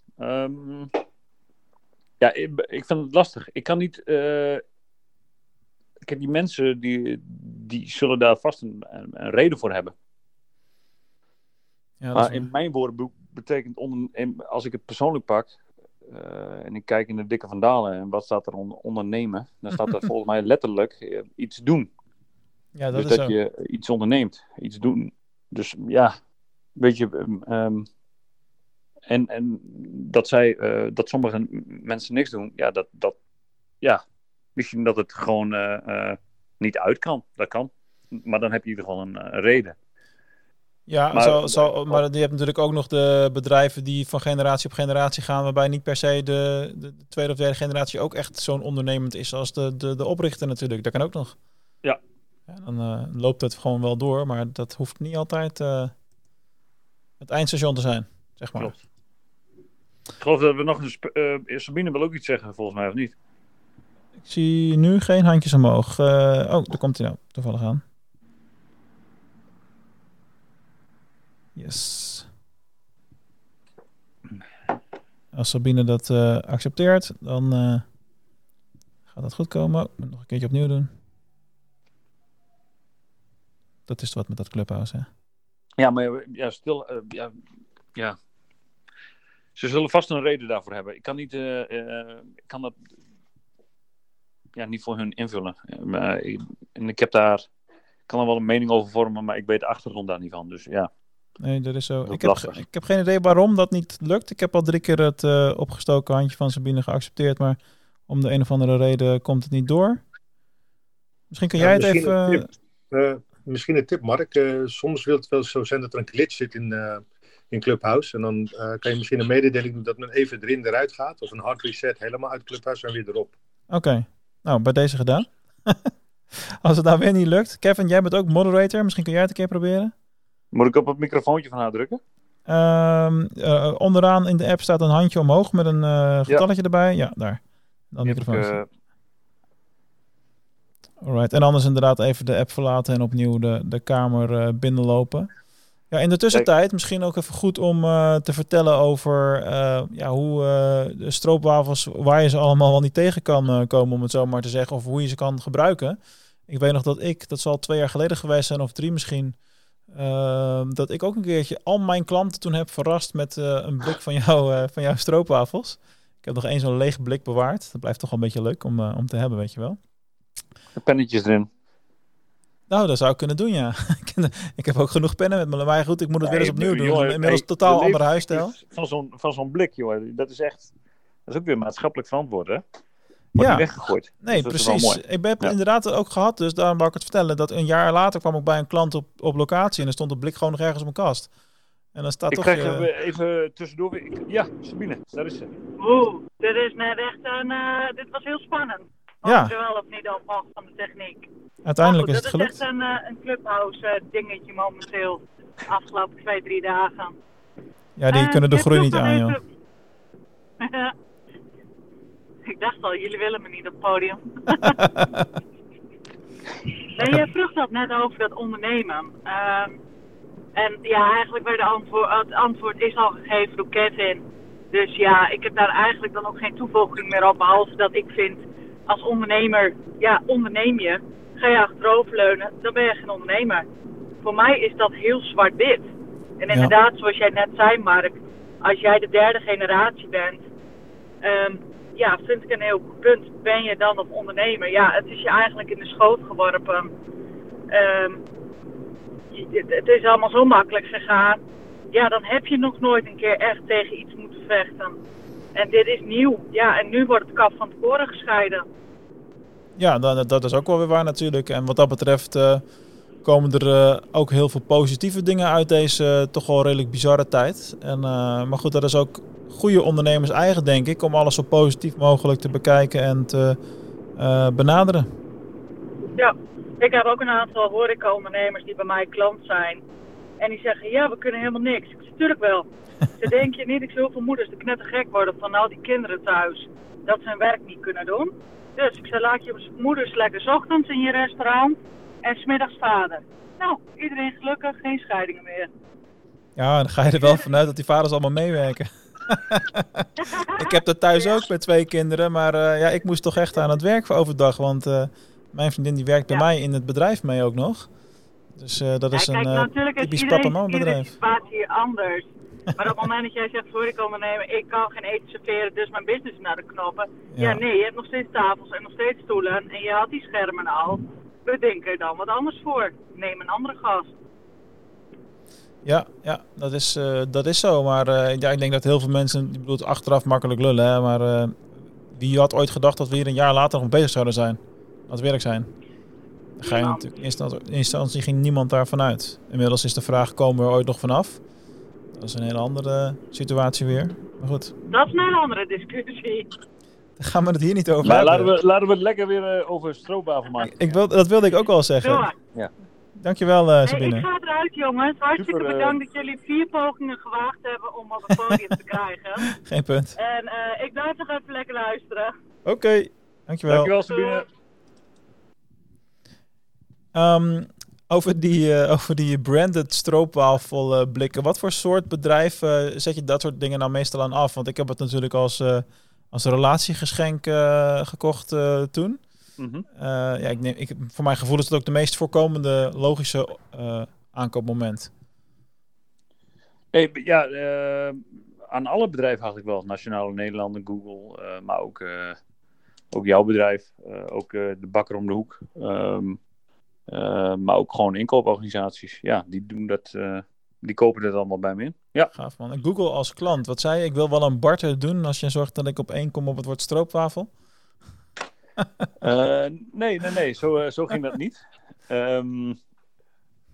Um, ja, ik, ik, vind het lastig. Ik kan niet. Uh, kijk, die mensen die, die zullen daar vast een, een, reden voor hebben. Ja, maar in mijn woorden betekent, onder, als ik het persoonlijk pak, uh, en ik kijk in de dikke vandalen en wat staat er onder ondernemen, dan staat er volgens mij letterlijk uh, iets doen. Ja, dat dus is dat zo. je iets onderneemt, iets doen. Dus ja, weet je, um, en, en dat zij, uh, dat sommige mensen niks doen, ja, dat, dat, ja, misschien dat het gewoon niet uit kan, dat kan. Maar dan heb je in ieder geval een, een reden. Ja, maar, zo, zo, maar je hebt natuurlijk ook nog de bedrijven die van generatie op generatie gaan, waarbij niet per se de, de tweede of derde generatie ook echt zo'n ondernemend is als de, de, de oprichter natuurlijk. Dat kan ook nog. Ja. ja dan uh, loopt het gewoon wel door, maar dat hoeft niet altijd uh, het eindstation te zijn, zeg maar. Klopt. Ik geloof dat we nog een... Uh, Sabine wil ook iets zeggen, volgens mij, of niet? Ik zie nu geen handjes omhoog. oh, daar komt hij nou toevallig aan. Yes. Als Sabine dat uh, accepteert, dan uh, gaat dat goed komen. Moet nog een keertje opnieuw doen. Dat is wat met dat clubhouse, hè? Ja, maar ja, stil, ja, ja. Ze zullen vast een reden daarvoor hebben. Ik kan niet, ik kan dat ja, niet voor hun invullen. Maar ik, en ik heb daar, ik kan er wel een mening over vormen, maar ik weet de achtergrond daar niet van. Dus ja. Nee, dat is zo. Dat ik, heb, ik heb geen idee waarom dat niet lukt. Ik heb al drie keer het uh, opgestoken handje van Sabine geaccepteerd, maar om de een of andere reden komt het niet door. Misschien kun jij ja, het even... Een uh, misschien een tip, Mark. Uh, soms wil het wel zo zijn dat er een glitch zit in, in Clubhouse. En dan kan je misschien een mededeling doen dat men even erin eruit gaat. Of een hard reset helemaal uit Clubhouse en weer erop. Oké. Okay. Nou, bij deze gedaan. Als het nou weer niet lukt. Kevin, jij bent ook moderator. Misschien kun jij het een keer proberen. Moet ik op het microfoontje van haar drukken? Um, uh, onderaan in de app staat een handje omhoog met een uh, getalletje ja. erbij. Ja, daar. Dan microfoon. Uh... Alright. En anders inderdaad even de app verlaten en opnieuw de, de kamer binnenlopen. Ja, in de tussentijd misschien ook even goed om te vertellen over ja, hoe de stroopwafels, waar je ze allemaal wel niet tegen kan komen, om het zo maar te zeggen, of hoe je ze kan gebruiken. Ik weet nog dat ik, dat zal twee jaar geleden geweest zijn, of drie misschien, uh, dat ik ook een keertje al mijn klanten toen heb verrast met een blik van, jou, van jouw stroopwafels. Ik heb nog één zo'n leeg blik bewaard. Dat blijft toch wel een beetje leuk om, om te hebben, weet je wel. De pennetjes erin. Nou, dat zou ik kunnen doen, ja. ik heb ook genoeg pennen met me. Maar goed, ik moet het nee, weer eens opnieuw doen. Jongen, Inmiddels hey, totaal andere huisstijl. Van zo'n, van zo'n blik, joh. Dat is echt... Dat is ook weer maatschappelijk verantwoord, hè? Wordt ja. weggegooid. Nee, dus precies. Ik heb ja. inderdaad ook gehad, dus daarom wou ik het vertellen, dat een jaar later kwam ik bij een klant op, op locatie en er stond de blik gewoon nog ergens op mijn kast. En dan staat ik toch... krijg je... even tussendoor... Ik, ja, Sabine, daar is ze. Oeh, dit is net echt een... Uh, dit was heel spannend. Ja. er wel of niet van de techniek. Uiteindelijk goed, is het gelukt. Dat is echt een, uh, een clubhouse uh, dingetje momenteel. De afgelopen twee, drie dagen. Ja, die kunnen de groei niet aan, joh. Ik dacht al, jullie willen me niet op het podium. nee, je vroeg dat net over dat ondernemen. Uh, en ja, eigenlijk werd de antwoord, het antwoord is al gegeven door Kevin. Dus ja, ik heb daar eigenlijk dan ook geen toevoeging meer op. Behalve dat ik vind, als ondernemer, ja, onderneem je. ga je achteroverleunen, dan ben je geen ondernemer. Voor mij is dat heel zwart-wit. En Ja. inderdaad, zoals jij net zei, Mark, als jij de derde generatie bent, ehm, ja, vind ik een heel goed punt. Ben je dan nog ondernemer? Ja, het is je eigenlijk in de schoot geworpen. Ehm, het is allemaal zo makkelijk gegaan. Ja, dan heb je nog nooit een keer echt tegen iets moeten vechten. En dit is nieuw. Ja, en nu wordt het kaf van het koren gescheiden. Ja, dat, dat is ook wel weer waar natuurlijk. En wat dat betreft eh, komen er eh, ook heel veel positieve dingen uit deze eh, toch wel redelijk bizarre tijd. En, maar goed, dat is ook goede ondernemers eigen, denk ik, om alles zo positief mogelijk te bekijken en te benaderen. Ja, ik heb ook een aantal horeca-ondernemers die bij mij klant zijn. En die zeggen, ja, we kunnen helemaal niks. Ik zeg, tuurlijk wel. Ze denk je niet, ik zie heel veel moeders de knettergek worden van al die kinderen thuis. Dat ze hun werk niet kunnen doen. Dus ik zei, laat je moeders lekker 's ochtends in je restaurant en smiddags vader. Nou, iedereen gelukkig, geen scheidingen meer. Ja, dan ga je er wel vanuit dat die vaders allemaal meewerken. ik heb dat thuis ook met twee kinderen, maar eh, ja, ik moest toch echt aan het werk voor overdag. Want eh, mijn vriendin die werkt bij Ja. mij in het bedrijf mee ook nog. Dus eh, dat is Ja, een kijk, eh, natuurlijk is typisch iedereen, papa-mama iedere bedrijf. situatie hier anders. Maar op het moment dat jij zegt, sorry, ik kan ondernemen, ik kan geen eten serveren, dus mijn business naar de knoppen. Ja. Ja. nee, je hebt nog steeds tafels en nog steeds stoelen en je had die schermen al. Bedenk er dan wat anders voor. Neem een andere gast. Ja, ja dat, is, eh, dat is zo. Maar ja, ik denk dat heel veel mensen, ik bedoel achteraf makkelijk lullen, hè, maar wie had ooit gedacht dat we hier een jaar later nog bezig zouden zijn? Aan het werk zijn? Dan ga je Niemand. natuurlijk, in instantie, in instantie ging niemand daarvan uit. Inmiddels is de vraag, komen we er ooit nog vanaf? Dat is een hele andere situatie weer. Maar goed, Dat is een hele andere discussie. daar gaan we het hier niet over Maar hebben. laten we, laten we het lekker weer eh, over stroopwafel maken. Ik wil, dat wilde ik ook al zeggen. Door. Dankjewel eh Hey, Sabine. ik ga eruit, jongens. Hartstikke Super, eh. bedankt dat jullie vier pogingen gewaagd hebben om op het podium te krijgen. Geen punt. En eh, ik blijf nog even lekker luisteren. Oké, dankjewel. Dankjewel Sabine. Ehm, over, die, eh, over die branded stroopwafel eh, blikken. Wat voor soort bedrijf eh, zet je dat soort dingen nou meestal aan af? Want ik heb het natuurlijk als, eh, als relatiegeschenk gekocht toen. Mhm. Ja, ik neem, ik, voor mijn gevoel is het ook de meest voorkomende logische aankoopmoment. Hey, ja, aan alle bedrijven eigenlijk wel. Nationale Nederlanden, Google, maar ook, ook jouw bedrijf. ook de bakker om de hoek. Eh, maar ook gewoon inkooporganisaties. Ja, die doen dat. eh, die kopen dit allemaal bij me in. Ja, Gaaf man. En Google als klant, wat zei je? Ik wil wel een barter doen als je zorgt dat ik op één kom op het woord stroopwafel. Eh, nee, nee, nee, zo, eh, zo ging dat niet. Ehm,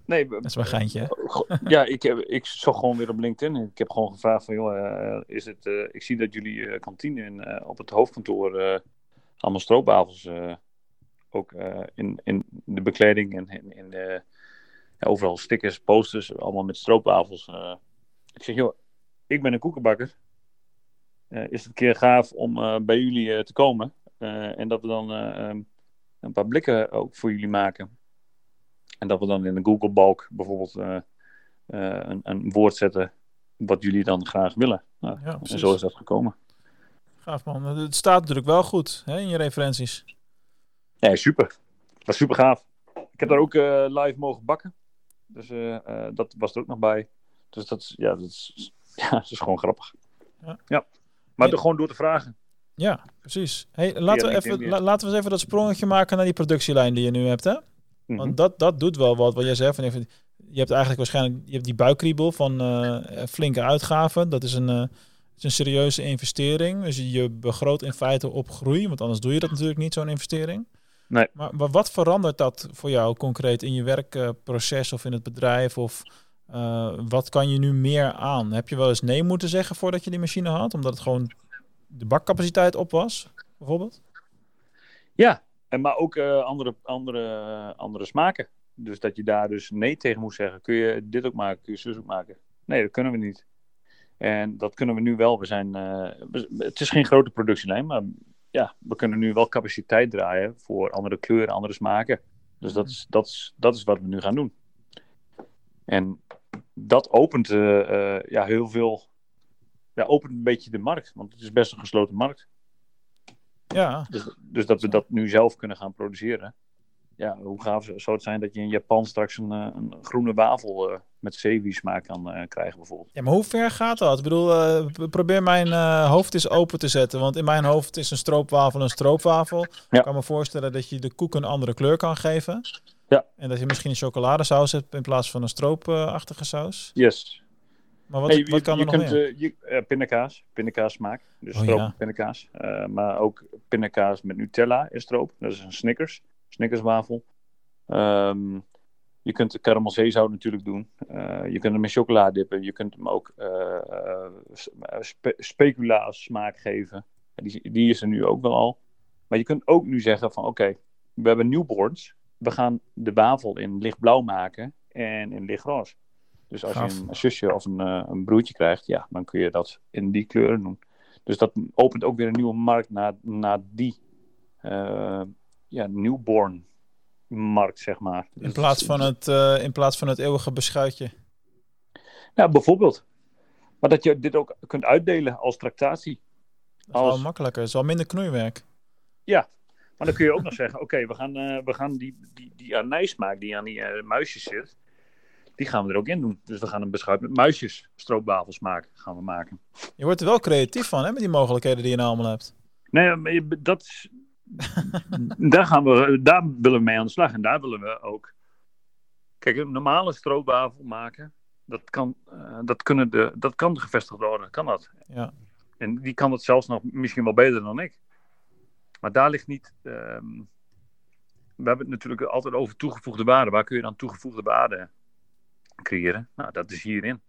nee, Dat is wel een geintje. hè? Ja, ik, heb, ik zag gewoon weer op LinkedIn. Ik heb gewoon gevraagd van, joh, eh, is het, eh, ik zie dat jullie eh, kantine in, eh, op het hoofdkantoor eh, allemaal stroopwafels eh, ook eh, in, in de bekleding en in, in de, ja, overal stickers, posters, allemaal met stroopwafels. eh. ik zeg, joh, ik ben een koekenbakker. Eh, is het een keer gaaf om bij jullie te komen en dat we dan eh, ehm, een paar blikken ook voor jullie maken. En dat we dan in de Google Balk bijvoorbeeld een, een woord zetten wat jullie dan graag willen. Nou, Ja, en zo is dat gekomen. Gaaf man. Het staat natuurlijk wel goed hè, in je referenties. Ja, super. Dat was super gaaf. Ik heb daar ook eh, live mogen bakken. Dus eh, eh, dat was er ook nog bij. Dus dat is, ja, dat is, ja, dat is gewoon grappig. Ja. Ja. Maar er gewoon door te vragen. Ja, precies. Hey, laten, we even, la- laten we eens even dat sprongetje maken naar die productielijn die je nu hebt. Hè? Mhm. Want dat, dat doet wel wat. Wat jij zegt, van even, je hebt eigenlijk waarschijnlijk je hebt die buikkriebel van flinke uitgaven. Dat is een, het is een serieuze investering. Dus je- je begroot in feite op groei. Want anders doe je dat natuurlijk niet, zo'n investering. Nee. Maar, maar wat verandert dat voor jou concreet in je werkproces of in het bedrijf? Of eh, wat kan je nu meer aan? Heb je wel eens nee moeten zeggen voordat je die machine had? Omdat het gewoon de bakcapaciteit op was, bijvoorbeeld? Ja, en maar ook eh, andere, andere, andere smaken. Dus dat je daar dus nee tegen moet zeggen. Kun je dit ook maken? Kun je zus ook maken? Nee, dat kunnen we niet. En dat kunnen we nu wel. We zijn, eh, het is geen grote productielijn, maar ja, we kunnen nu wel capaciteit draaien voor andere kleuren, andere smaken. Dus dat is, dat is, dat is wat we nu gaan doen. En dat opent eh, eh, ja, heel veel. Ja, opent een beetje de markt, want het is best een gesloten markt. Ja, Dus, dus dat we dat nu zelf kunnen gaan produceren. ja, hoe gaaf zou het zijn dat je in Japan straks een, eh, een groene wafel uh, met smaak kan uh, krijgen bijvoorbeeld. Ja, maar hoe ver gaat dat? Ik bedoel, probeer mijn hoofd eens open te zetten. Want in mijn hoofd is een stroopwafel een stroopwafel. Ja. Ik kan me voorstellen dat je de koek een andere kleur kan geven. Ja. En dat je misschien een chocoladesaus hebt in plaats van een stroopachtige saus. Yes. Maar wat, wat kan er je nog kunt, meer? je, uh, pindakaas, pindakaas smaak. Dus Oh, stroop ja. pindakaas. Uh, maar ook pindakaas met Nutella in stroop. Dat is een Snickers. Snickerswafel. Ehm, je kunt de caramelzeezout natuurlijk doen. Uh, je kunt hem in chocola dippen. Je kunt hem ook uh, spe specula smaak geven. Die, die is er nu ook wel al. Maar je kunt ook nu zeggen van oké, we hebben newborns. We gaan de wafel in lichtblauw maken en in lichtroze. Dus als Gaaf. je een zusje of een, uh, een broertje krijgt, ja, dan kun je dat in die kleuren doen. Dus dat opent ook weer een nieuwe markt naar, naar die ja, newborn markt, zeg maar. In plaats van het, uh, in plaats van het eeuwige beschuitje. Ja, bijvoorbeeld. Maar dat je dit ook kunt uitdelen als tractatie. Dat is als... wel makkelijker. Het is wel minder knoeiwerk. Ja, maar dan kun je ook nog zeggen, oké, okay, we gaan, uh, we gaan die, die, die anijsmaak die aan die uh, muisjes zit, die gaan we er ook in doen. Dus we gaan een beschuit met muisjes stroopwafels maken, gaan we maken. Je wordt er wel creatief van, hè, met die mogelijkheden die je nou allemaal hebt. Nee, maar dat is, daar, gaan we, daar willen we mee aan de slag. En daar willen we ook... Kijk, een normale stroopwafel maken, dat kan, uh, dat kunnen de, dat kan gevestigd worden. Kan dat. Ja. En die kan het zelfs nog misschien wel beter dan ik. Maar daar ligt niet... Um, we hebben het natuurlijk altijd over toegevoegde waarde. Waar kun je dan toegevoegde waarde creëren? Nou, dat is hierin.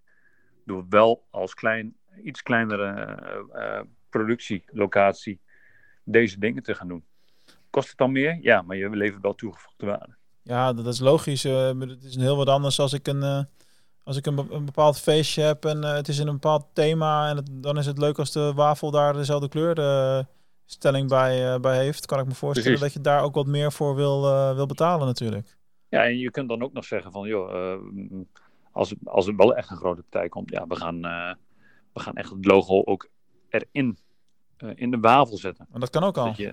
Door wel als klein, iets kleinere uh, uh, productielocatie deze dingen te gaan doen. Kost het dan meer? Ja, maar je levert wel toegevoegde waarde. Ja, dat is logisch. Uh, het is heel wat anders als ik een, uh, als ik een, be een, bepaald feestje heb en uh, het is in een bepaald thema. En het, dan is het leuk als de wafel daar dezelfde kleurstelling bij, bij heeft. Kan ik me voorstellen Precies. dat je daar ook wat meer voor wil, wil betalen natuurlijk. Ja, en je kunt dan ook nog zeggen van, joh, als, als er wel echt een grote partij komt, ja, we gaan, we gaan echt het logo ook erin uh, in de wafel zetten. Maar dat kan ook al. Je,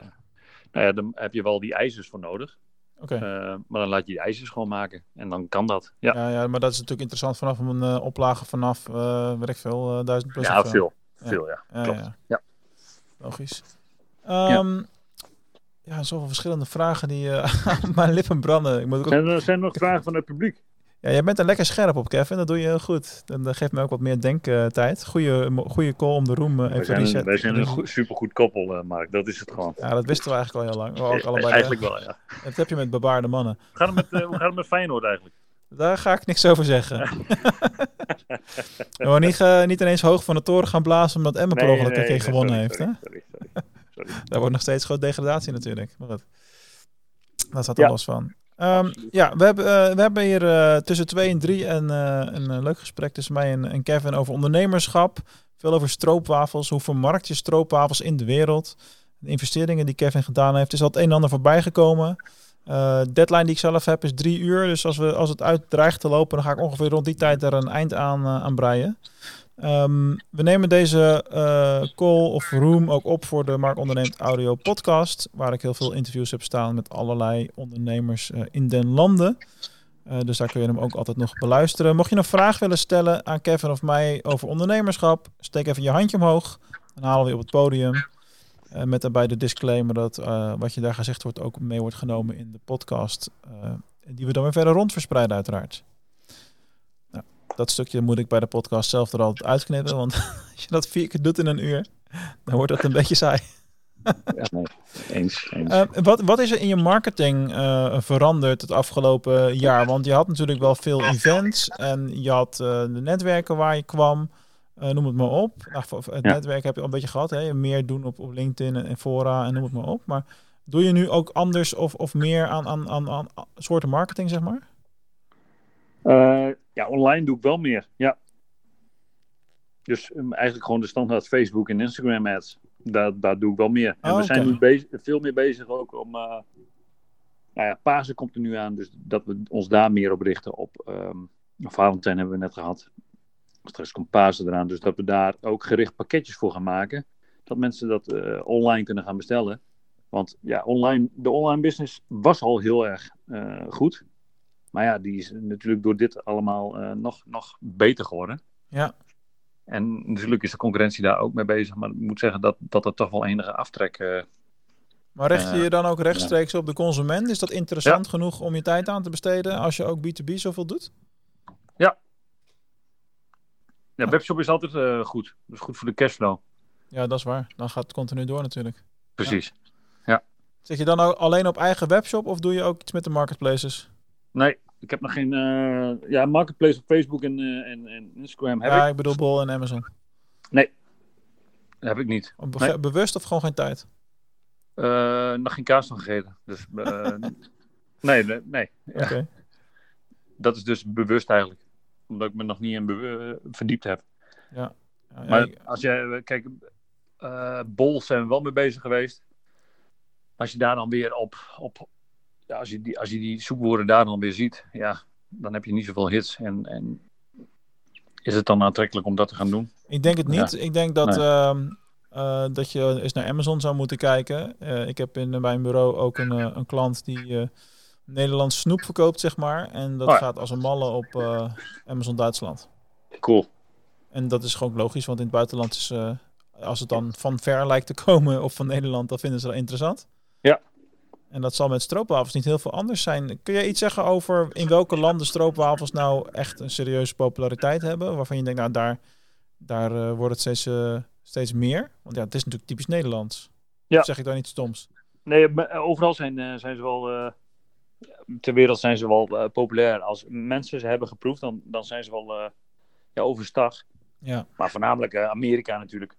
nou ja, dan heb je wel die ijzers voor nodig. Oké. Okay. Uh, maar dan laat je die ijzers gewoon maken. En dan kan dat. Ja, ja, ja maar dat is natuurlijk interessant vanaf een uh, oplage vanaf, uh, weet ik veel, duizend plus. Ja, veel. Veel, ja. ja. Klopt. Ja, ja. Logisch. Um, ja. ja, zoveel verschillende vragen die op mijn lippen branden. Ik moet ook... zijn, er, zijn er nog vragen van het publiek? Ja, jij bent er lekker scherp op, Kevin. Dat doe je heel goed. Dat geeft me ook wat meer denktijd. Goeie, goeie call om de room even wij zijn, reset. Wij zijn een goed, supergoed koppel, uh, Mark. Dat is het gewoon. Ja, dat wisten we eigenlijk al heel lang. Ook allebei eigenlijk de... wel, ja. Dat heb je met bebaarde mannen. Hoe gaat het met, uh, hoe gaat het met Feyenoord eigenlijk? Daar ga ik niks over zeggen. we niet, uh, niet ineens hoog van de toren gaan blazen omdat Emma per ongeluk een keer gewonnen heeft. Sorry, hè? sorry, sorry, sorry. Daar wordt nog steeds groot degradatie natuurlijk. Maar. Daar staat er ja. los van. Um, ja, we hebben, uh, we hebben hier uh, tussen twee en drie een, uh, een leuk gesprek tussen mij en, en, Kevin over ondernemerschap. Veel over stroopwafels. Hoe vermarkt je stroopwafels in de wereld? De investeringen die Kevin gedaan heeft. Is al het een en ander voorbij gekomen. deadline die ik zelf heb is drie uur. Dus als, we, als het uit dreigt te lopen, dan ga ik ongeveer rond die tijd er een eind aan, aan breien. Um, we nemen deze uh, call of room ook op voor de Mark Onderneemt Audio podcast, waar ik heel veel interviews heb staan met allerlei ondernemers uh, in den landen. Uh, dus daar kun je hem ook altijd nog beluisteren. Mocht je een vraag willen stellen aan Kevin of mij over ondernemerschap, steek even je handje omhoog. Dan halen we je op het podium. met daarbij de disclaimer dat wat je daar gezegd wordt ook mee wordt genomen in de podcast. die we dan weer verder rond verspreiden uiteraard dat stukje moet ik bij de podcast zelf er altijd uitknippen. Want als je dat vier keer doet in een uur, dan wordt dat een beetje saai. ja, nee. Eens. eens. Uh, wat, wat is er in je marketing uh, veranderd het afgelopen jaar? Want je had natuurlijk wel veel events en je had uh, de netwerken waar je kwam. noem het maar op. Nou, het ja. netwerk heb je al een beetje gehad. Hè? Meer doen op, op LinkedIn en, en fora en noem het maar op. Maar doe je nu ook anders of, of meer aan, aan, aan, aan soorten marketing, zeg maar? Uh, ja, online doe ik wel meer. Ja. Dus um, eigenlijk gewoon de standaard Facebook en Instagram ads. Daar, daar doe ik wel meer. En Oh, we zijn oké. nu bezig, veel meer bezig ook om. Uh, nou ja, Pasen komt er nu aan, dus dat we ons daar meer op richten. Op um, Valentijn hebben we net gehad. Straks komt Pasen eraan, dus dat we daar ook gericht pakketjes voor gaan maken. Dat mensen dat uh, online kunnen gaan bestellen. Want ja, online, de online business was al heel erg eh, goed. Maar ja, die is natuurlijk door dit allemaal eh, nog, nog beter geworden. Ja. En natuurlijk is de concurrentie daar ook mee bezig. Maar ik moet zeggen dat, dat er toch wel enige aftrek... eh, Maar richt je Eh, je dan ook rechtstreeks op de consument? Is dat interessant genoeg om je tijd aan te besteden als je ook B2B zoveel doet? ja, webshop is altijd eh, goed. Dat is goed voor de cashflow. Ja, dat is waar. Dan gaat het continu door natuurlijk. Precies. Zit je dan ook alleen op eigen webshop of doe je ook iets met de marketplaces? Nee, ik heb nog geen... eh, ja, marketplace op Facebook en, eh, en, en Instagram heb ja, ik. ik bedoel Bol en Amazon. heb ik niet. Be- Nee. Bewust of gewoon geen tijd? Eh, nog geen kaas van gegeten. Dus nee, nee, nee. Ja, dat is dus bewust eigenlijk. Omdat ik me nog niet in verdiept heb. Ja, ja, Maar ik- als je, kijk, Bol zijn we wel mee bezig geweest. Als je daar dan weer op, op ja, als, je die, als je die zoekwoorden daar dan weer ziet, ja, dan heb je niet zoveel hits. En, en is het dan aantrekkelijk om dat te gaan doen? Ik denk het niet. Ik denk dat, Nee. ehm, eh, dat je eens naar Amazon zou moeten kijken. Eh, ik heb in mijn bureau ook een, eh, een klant die eh Nederlands snoep verkoopt, zeg maar. En dat Oh ja. gaat als een malle op eh, Amazon Duitsland. Cool. En dat is gewoon logisch, want in het buitenland is, eh, als het dan van ver lijkt te komen of van Nederland, dan vinden ze dat interessant. Ja. En dat zal met stroopwafels niet heel veel anders zijn. Kun jij iets zeggen over in welke landen stroopwafels nou echt een serieuze populariteit hebben? Waarvan je denkt, nou daar, daar eh, wordt het steeds, eh, steeds meer. Want ja, het is natuurlijk typisch Nederlands. Ja. Of zeg ik daar niet stoms? Nee, eh, overal zijn, zijn ze wel. ter wereld zijn ze wel populair. Als mensen ze hebben geproefd, dan, dan zijn ze wel ja, overstag. Ja. Maar voornamelijk Amerika natuurlijk.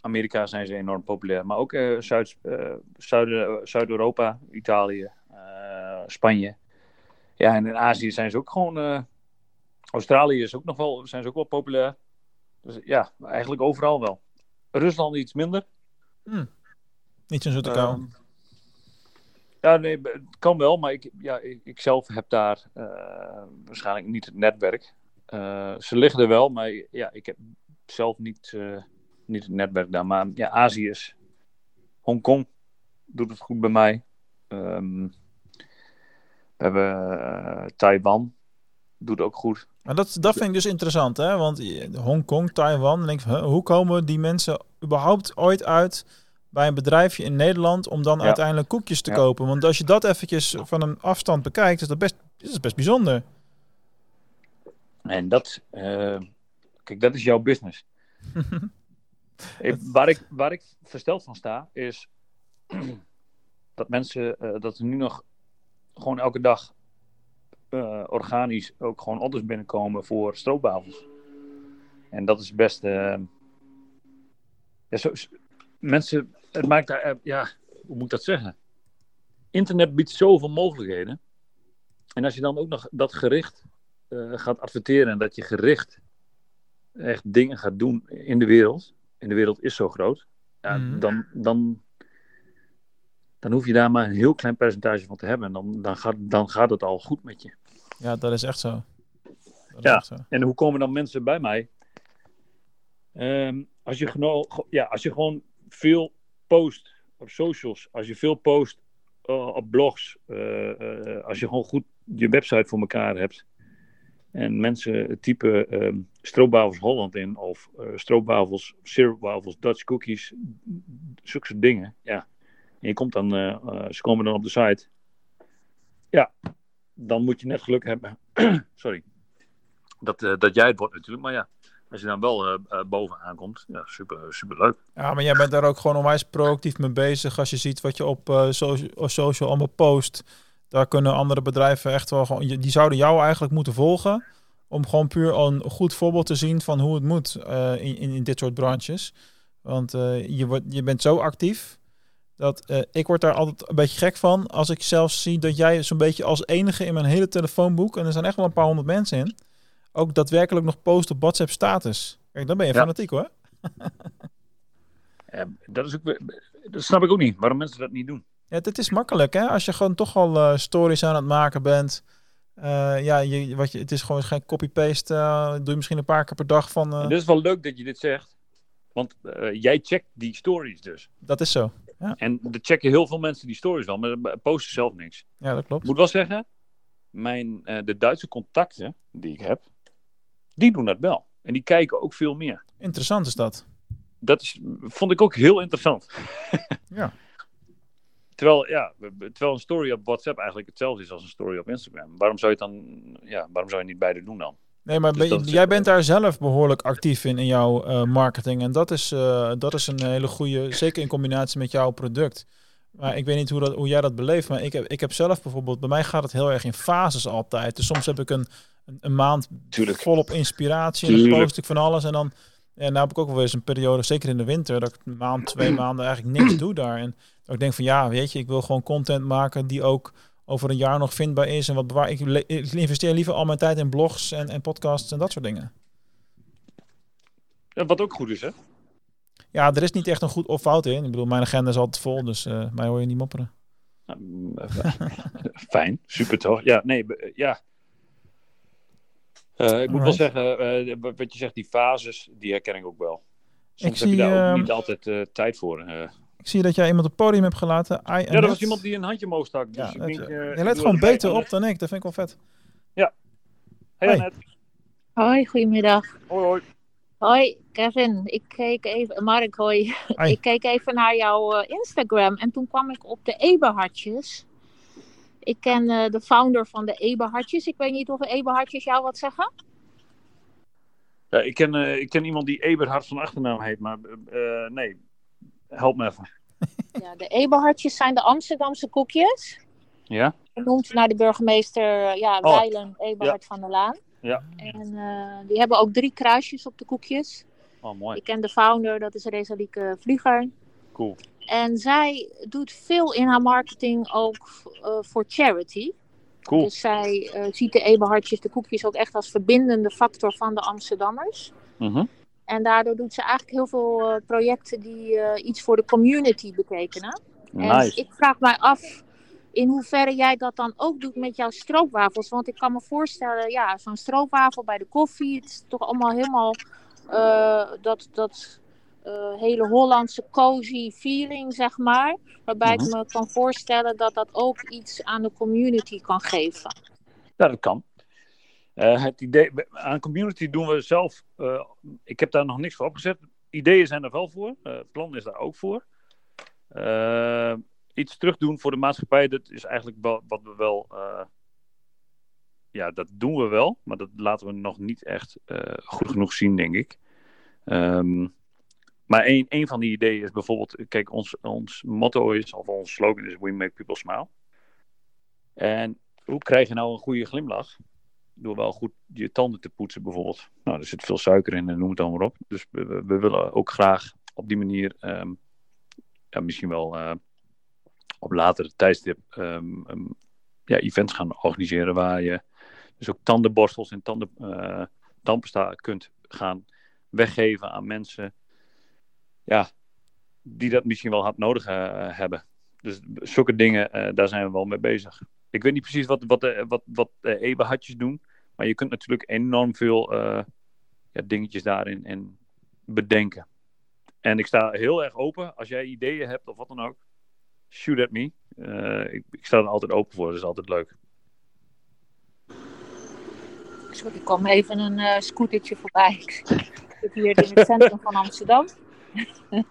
Amerika zijn ze enorm populair. Maar ook eh, Zuid, eh, Zuid- Zuid-Europa, Italië, eh, Spanje. Ja, en in Azië zijn ze ook gewoon. Australië is ook nog wel, zijn ze ook wel populair. Dus ja, eigenlijk overal wel. Rusland iets minder. Niet zo'n zoete kou. Ehm, ja, nee, het kan wel, maar ik, ja, ik, ik zelf heb daar waarschijnlijk niet het netwerk. Ze liggen er wel, maar ja, ik heb zelf niet, niet het netwerk daar. Maar ja, Azië is. Hongkong doet het goed bij mij. Ehm, we hebben eh, Taiwan, doet ook goed. Maar dat, dat vind ik dus interessant, hè? Want je- Hongkong, Taiwan, denk ik, hoe komen die mensen überhaupt ooit uit bij een bedrijfje in Nederland om dan Ja. uiteindelijk koekjes te Ja. kopen? Want als je dat eventjes van een afstand bekijkt, is dat best, is dat best bijzonder. En dat, eh, kijk, dat is jouw business. Ik- waar, ik, waar ik versteld van sta, is dat mensen, eh, dat er nu nog gewoon elke dag eh, organisch ook gewoon orders binnenkomen voor stroopwafels. En dat is best, eh, ja, zo, mensen, het maakt daar, ja, hoe moet ik dat zeggen? Internet biedt zoveel mogelijkheden. En als je dan ook nog dat gericht gaat adverteren en dat je gericht echt dingen gaat doen in de wereld. En de wereld is zo groot. Ja, Mhm. dan, dan, dan hoef je daar maar een heel klein percentage van te hebben. En dan, dan, gaat, dan gaat het al goed met je. Ja, dat is echt zo. Dat Ja. echt zo. En hoe komen dan mensen bij mij? Ehm, als, je ja, als je gewoon veel post op socials, als je veel post eh, op blogs, eh, eh, als je gewoon goed je website voor elkaar hebt en mensen typen ehm stroopwafels Holland in of eh stroopwafels, Dutch cookies, zulke dingen, ja. En je komt dan, eh, eh, ze komen dan op de site. Ja, dan moet je net geluk hebben. Sorry dat, dat jij het wordt natuurlijk. Maar ja, als je dan wel bovenaan komt, ja, super, super leuk. Ja, maar jij bent daar ook gewoon onwijs proactief mee bezig. Als je ziet wat je op social, social allemaal post. Daar kunnen andere bedrijven echt wel gewoon... Die zouden jou eigenlijk moeten volgen. Om gewoon puur een goed voorbeeld te zien van hoe het moet eh, in, in, dit soort branches. Want eh, je, wordt, je bent zo actief. Dat eh, ik word daar altijd een beetje gek van. Als ik zelfs zie dat jij zo'n beetje als enige in mijn hele telefoonboek. En er zijn echt wel een paar honderd mensen in. Ook daadwerkelijk nog post op WhatsApp status. Kijk, dan ben je Ja. fanatiek hoor. Ja, dat, is ook, dat snap ik ook niet, waarom mensen dat niet doen. Ja, dit is makkelijk hè. Als je gewoon toch al eh, stories aan het maken bent. Eh, ja, je, wat je, het is gewoon geen copy-paste. eh, doe je misschien een paar keer per dag van. het is wel leuk dat je dit zegt, want jij checkt die stories dus. dat is zo. Ja. En er checken heel veel mensen die stories wel, maar posten zelf niks. Ja, dat Ik klopt. moet wel zeggen, mijn, de Duitse contacten die ik heb, die doen dat wel. En die kijken ook veel meer. Interessant is dat. Dat is, vond ik ook heel interessant. Ja. Terwijl, ja, terwijl een story op WhatsApp eigenlijk hetzelfde is als een story op Instagram. Waarom zou je het dan, ja, waarom zou je niet beide doen dan? Nee, maar Dus ben- jij bent daar zelf behoorlijk actief in, in jouw eh, marketing. En dat is, eh, dat is een hele goede, zeker in combinatie met jouw product. Maar ik weet niet hoe, dat, hoe jij dat beleeft, maar ik heb, ik heb zelf bijvoorbeeld, bij mij gaat het heel erg in fases altijd. Dus soms heb ik een, een, een maand Tuurlijk. volop inspiratie en dan post ik van alles. En dan, en nou heb ik ook wel eens een periode, zeker in de winter, dat ik een maand, twee maanden eigenlijk niks doe daar. En dat ik denk van ja, weet je, ik wil gewoon content maken die ook over een jaar nog vindbaar is. En wat bewaar ik, ik investeer liever al mijn tijd in blogs en, en podcasts en dat soort dingen. Ja, wat ook goed is, hè? Ja, er is niet echt een goed of fout in. Ik bedoel, mijn agenda is altijd vol, dus eh, mij hoor je niet mopperen. Nou, Fijn, super toch? Ja, nee, ja. Eh, ik moet wel zeggen, eh, wat je zegt, die fases, die herken ik ook wel. Soms Ik heb je zie, daar ook niet altijd eh, tijd voor. eh. Ik zie dat jij iemand op het podium hebt gelaten. I ja, er was iemand die een handje omhoog stak. Dus Ja, ik dat- denk, eh, je let gewoon beter op dan ik. Dat vind ik wel vet. Hey, Hoi. Annette. Hoi, goedemiddag. Hoi, hoi. Hoi, Kevin. Ik keek even, Mark, hoi. Hoi. Ik keek even naar jouw eh, Instagram en toen kwam ik op de Eberhartjes. Ik ken eh, de founder van de Eberhartjes. Ik weet niet of Eberhartjes jou wat zeggen. Ja, ik, ken, eh, ik ken iemand die Eberhard van achternaam heet, maar eh, nee, help me even. Ja, de Eberhartjes zijn de Amsterdamse koekjes. Ja? Genoemd naar de burgemeester ja, Oh. Weilen Eberhard van der Laan. Ja. En die hebben ook drie kruisjes op de koekjes. Oh, mooi. Ik ken de founder, dat is Resalieke Vlieger. Cool. En zij doet veel in haar marketing ook eh, voor charity. Cool. Dus zij eh, ziet de Eberhartjes, de koekjes, ook echt als verbindende factor van de Amsterdammers. Mhm. En daardoor doet ze eigenlijk heel veel eh, projecten die iets voor de community betekenen. En Nice. ik vraag mij af in hoeverre jij dat dan ook doet met jouw stroopwafels. Want ik kan me voorstellen, ja, zo'n stroopwafel bij de koffie, het is toch allemaal helemaal dat, dat hele Hollandse cozy feeling, zeg maar. Waarbij ik me kan voorstellen dat dat ook iets aan de community kan geven. Ja, dat kan. Eh, het idee, aan community doen we zelf. eh, ik heb daar nog niks voor opgezet. Ideeën zijn er wel voor. eh, het plan is daar ook voor. Eh, iets terugdoen voor de maatschappij, dat is eigenlijk wel, wat we wel. eh, ja, dat doen we wel, maar dat laten we nog niet echt eh, goed genoeg zien, denk ik. Ehm, maar een, een van die ideeën is bijvoorbeeld, kijk, ons, ons motto is, of ons slogan is: We make people smile. En hoe krijg je nou een goede glimlach? Door wel goed je tanden te poetsen, bijvoorbeeld. Nou, er zit veel suiker in en noem het dan maar op. Dus we, willen ook graag op die manier, ehm, ja, misschien wel eh, op latere tijdstip, ehm, ehm, ja, events gaan organiseren waar je dus ook tandenborstels en tanden, tandpasta kunt gaan weggeven aan mensen. Ja, die dat misschien wel hard nodig eh, hebben. Dus zulke dingen, eh, daar zijn we wel mee bezig. Ik weet niet precies wat, wat, de- wat, wat de eberhatjes doen. Maar je kunt natuurlijk enorm veel eh, ja, dingetjes daarin en bedenken. En ik sta heel erg open. Als jij ideeën hebt of wat dan ook, shoot at me. Eh, ik, ik sta er altijd open voor. Dat is altijd leuk. Sorry, ik kwam even een eh scootertje voorbij. Ik zit hier in het centrum van Amsterdam.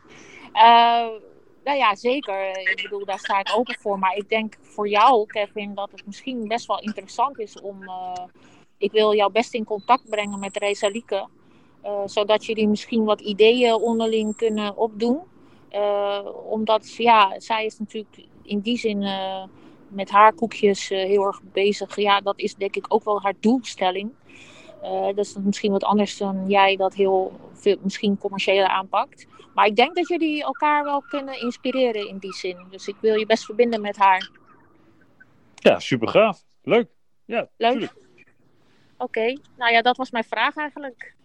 Eh, nou ja, zeker. Ik bedoel, daar sta ik open voor. Maar ik denk voor jou, Kevin, dat het misschien best wel interessant is om... eh, ik wil jou best in contact brengen met Resalieke. eh zodat jullie misschien wat ideeën onderling kunnen opdoen. Omdat, ja, zij is natuurlijk in die zin... met haar koekjes heel erg bezig. Ja, dat is denk ik ook wel haar doelstelling. Eh dat is misschien wat anders dan jij dat heel veel, misschien commerciëler aanpakt. Maar ik denk dat jullie elkaar wel kunnen inspireren in die zin. Dus ik wil je best verbinden met haar. Ja, super gaaf. Leuk. Ja, Leuk. Tuurlijk, Oké, nou ja, dat was mijn vraag eigenlijk.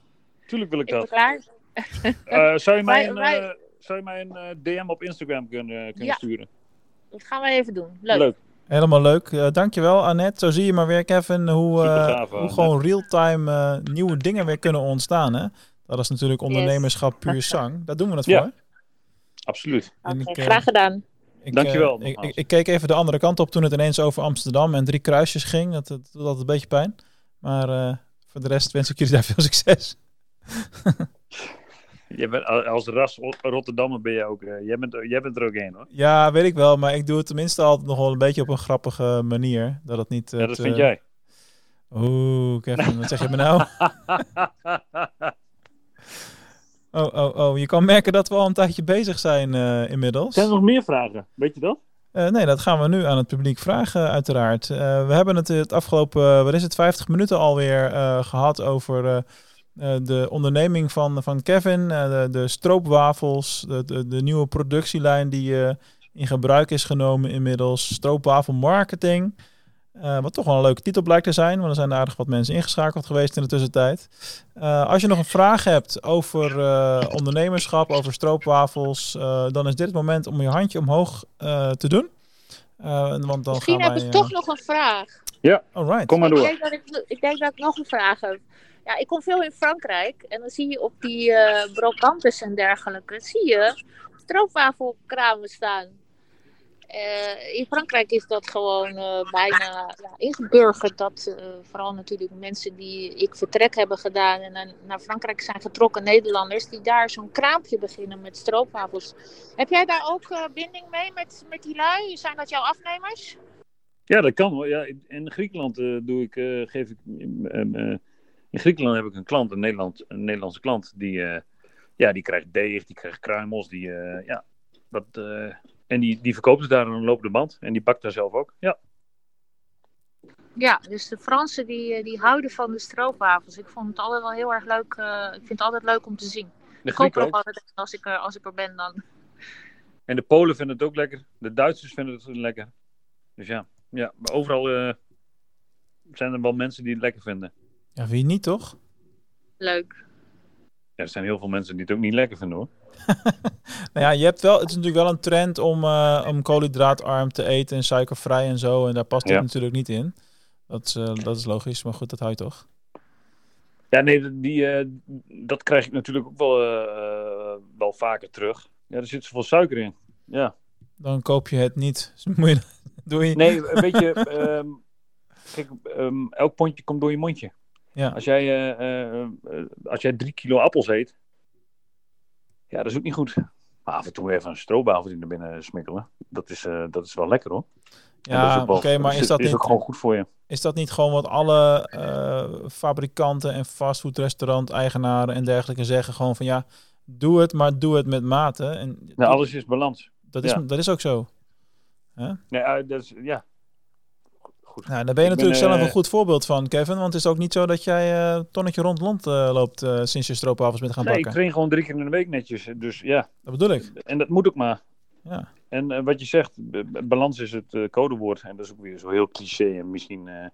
tuurlijk wil ik Ik ben dat. klaar. Eh, zou, je mij Wij- een, wij- eh, zou je mij een eh, DM op Instagram kunnen, kunnen Ja. sturen? Dat gaan we even doen. Leuk. Leuk. Helemaal leuk. Eh, dankjewel Annette. Zo zie je maar weer Kevin hoe, eh, hoe gewoon real-time eh, nieuwe dingen weer kunnen ontstaan. Hè? Dat is natuurlijk ondernemerschap puur zang. Daar doen we het Ja. voor. absoluut. Ik, eh, graag gedaan. Ik, Dankjewel, eh, ik, ik, ik keek even de andere kant op toen het ineens over Amsterdam en drie kruisjes ging. Dat, dat doet altijd een beetje pijn. Maar eh, voor de rest wens ik jullie daar veel succes. Jij bent, als ras Rotterdammer ben je ook. jij, bent, jij bent er ook één hoor. Ja, weet ik wel. Maar ik doe het tenminste altijd nog wel een beetje op een grappige manier. Dat het niet... Ja, dat vind jij. Oeh, Kevin, wat zeg je me nou? Oh, oh, oh. Je kan merken dat we al een tijdje bezig zijn eh, inmiddels. Zijn er nog meer vragen? Weet je dat? Eh, nee, dat gaan we nu aan het publiek vragen, uiteraard. Eh, we hebben het het afgelopen, wat is het, 50 minuten alweer eh, gehad over de onderneming van, van Kevin. de, de stroopwafels, de, de, de nieuwe productielijn die in gebruik is genomen inmiddels. Stroopwafel marketing. Eh, wat toch wel een leuke titel blijkt te zijn, want er zijn aardig wat mensen ingeschakeld geweest in de tussentijd. Eh, als je nog een vraag hebt over eh, ondernemerschap, over stroopwafels, eh, dan is dit het moment om je handje omhoog eh, te doen. Eh, want dan Misschien gaan heb wij, ik toch nog een vraag. Alright. Kom maar Ik door. denk, dat ik, ik denk dat ik nog een vraag heb. Ja, ik kom veel in Frankrijk en dan zie je op die eh brocantes en dergelijke, zie je stroopwafelkramen staan. Eh, in Frankrijk is dat gewoon eh, bijna ja, ingeburgerd. Dat eh, vooral natuurlijk mensen die ik vertrek hebben gedaan en naar Frankrijk zijn getrokken, Nederlanders, die daar zo'n kraampje beginnen met stroopwafels. Heb jij daar ook binding mee met, met die lui? Zijn dat jouw afnemers? Ja, dat kan hoor. Ja, in- Griekenland doe ik, geef ik. in Griekenland heb ik een klant, een, Nederland, een Nederlandse klant, die, ja, die krijgt deeg, die krijgt kruimels, die, ja, dat, en die, die verkoopt het daar aan een lopende band. En die bakt daar zelf ook. Ja, Ja, dus de Fransen die, eh, die houden van de stroopwafels. Ik vond het altijd wel heel erg leuk. eh, ik vind het altijd leuk om te zien. de Ik koop er ook altijd als ik er, als ik er ben dan. En de Polen vinden het ook lekker. De Duitsers vinden het lekker. Dus ja, ja maar overal eh, zijn er wel mensen die het lekker vinden. Ja, wie niet toch? Leuk. Ja, er zijn heel veel mensen die het ook niet lekker vinden hoor. Nou ja, je hebt wel, het is natuurlijk wel een trend om, eh, om koolhydraatarm te eten en suikervrij en zo. En daar past dit Ja. natuurlijk niet in. Dat is, eh, dat is logisch, maar goed, dat hou je toch. Ja, nee, die, eh, dat krijg ik natuurlijk ook wel, wel vaker terug. Ja, er zit zoveel suiker in. Ja. Dan koop je het niet. Dus moet je, doe je. Nee, weet je, ehm, kijk, ehm, elk pondje komt door je mondje. Ja. Als jij, eh, eh, eh, als jij drie kilo appels eet, ja, dat is ook niet goed. Maar af en toe even een stroopwafeltje naar binnen smikkelen. Dat is, dat is wel lekker hoor. Ja, oké, maar is dat, is niet, ook gewoon goed voor je? is dat niet gewoon wat alle fabrikanten en fastfoodrestaurant-eigenaren en dergelijke zeggen? Gewoon van ja, doe het, maar doe het met mate. En Nou, alles is balans. dat, is, ja. dat is ook zo. Nee, eh, dat is, ja. Goed. Nou, daar ben je Ik natuurlijk ben, zelf eh, een goed voorbeeld van, Kevin. Want het is ook niet zo dat jij eh tonnetje rond Lond eh, loopt eh, sinds je stroopwafels bent gaan Nee, ik bakken. train gewoon drie keer in de week netjes. Dus ja, Dat bedoel ik. en dat moet ook maar. Ja. En eh, wat je zegt, balans is het eh, codewoord. En dat is ook weer zo heel cliché en misschien... eh,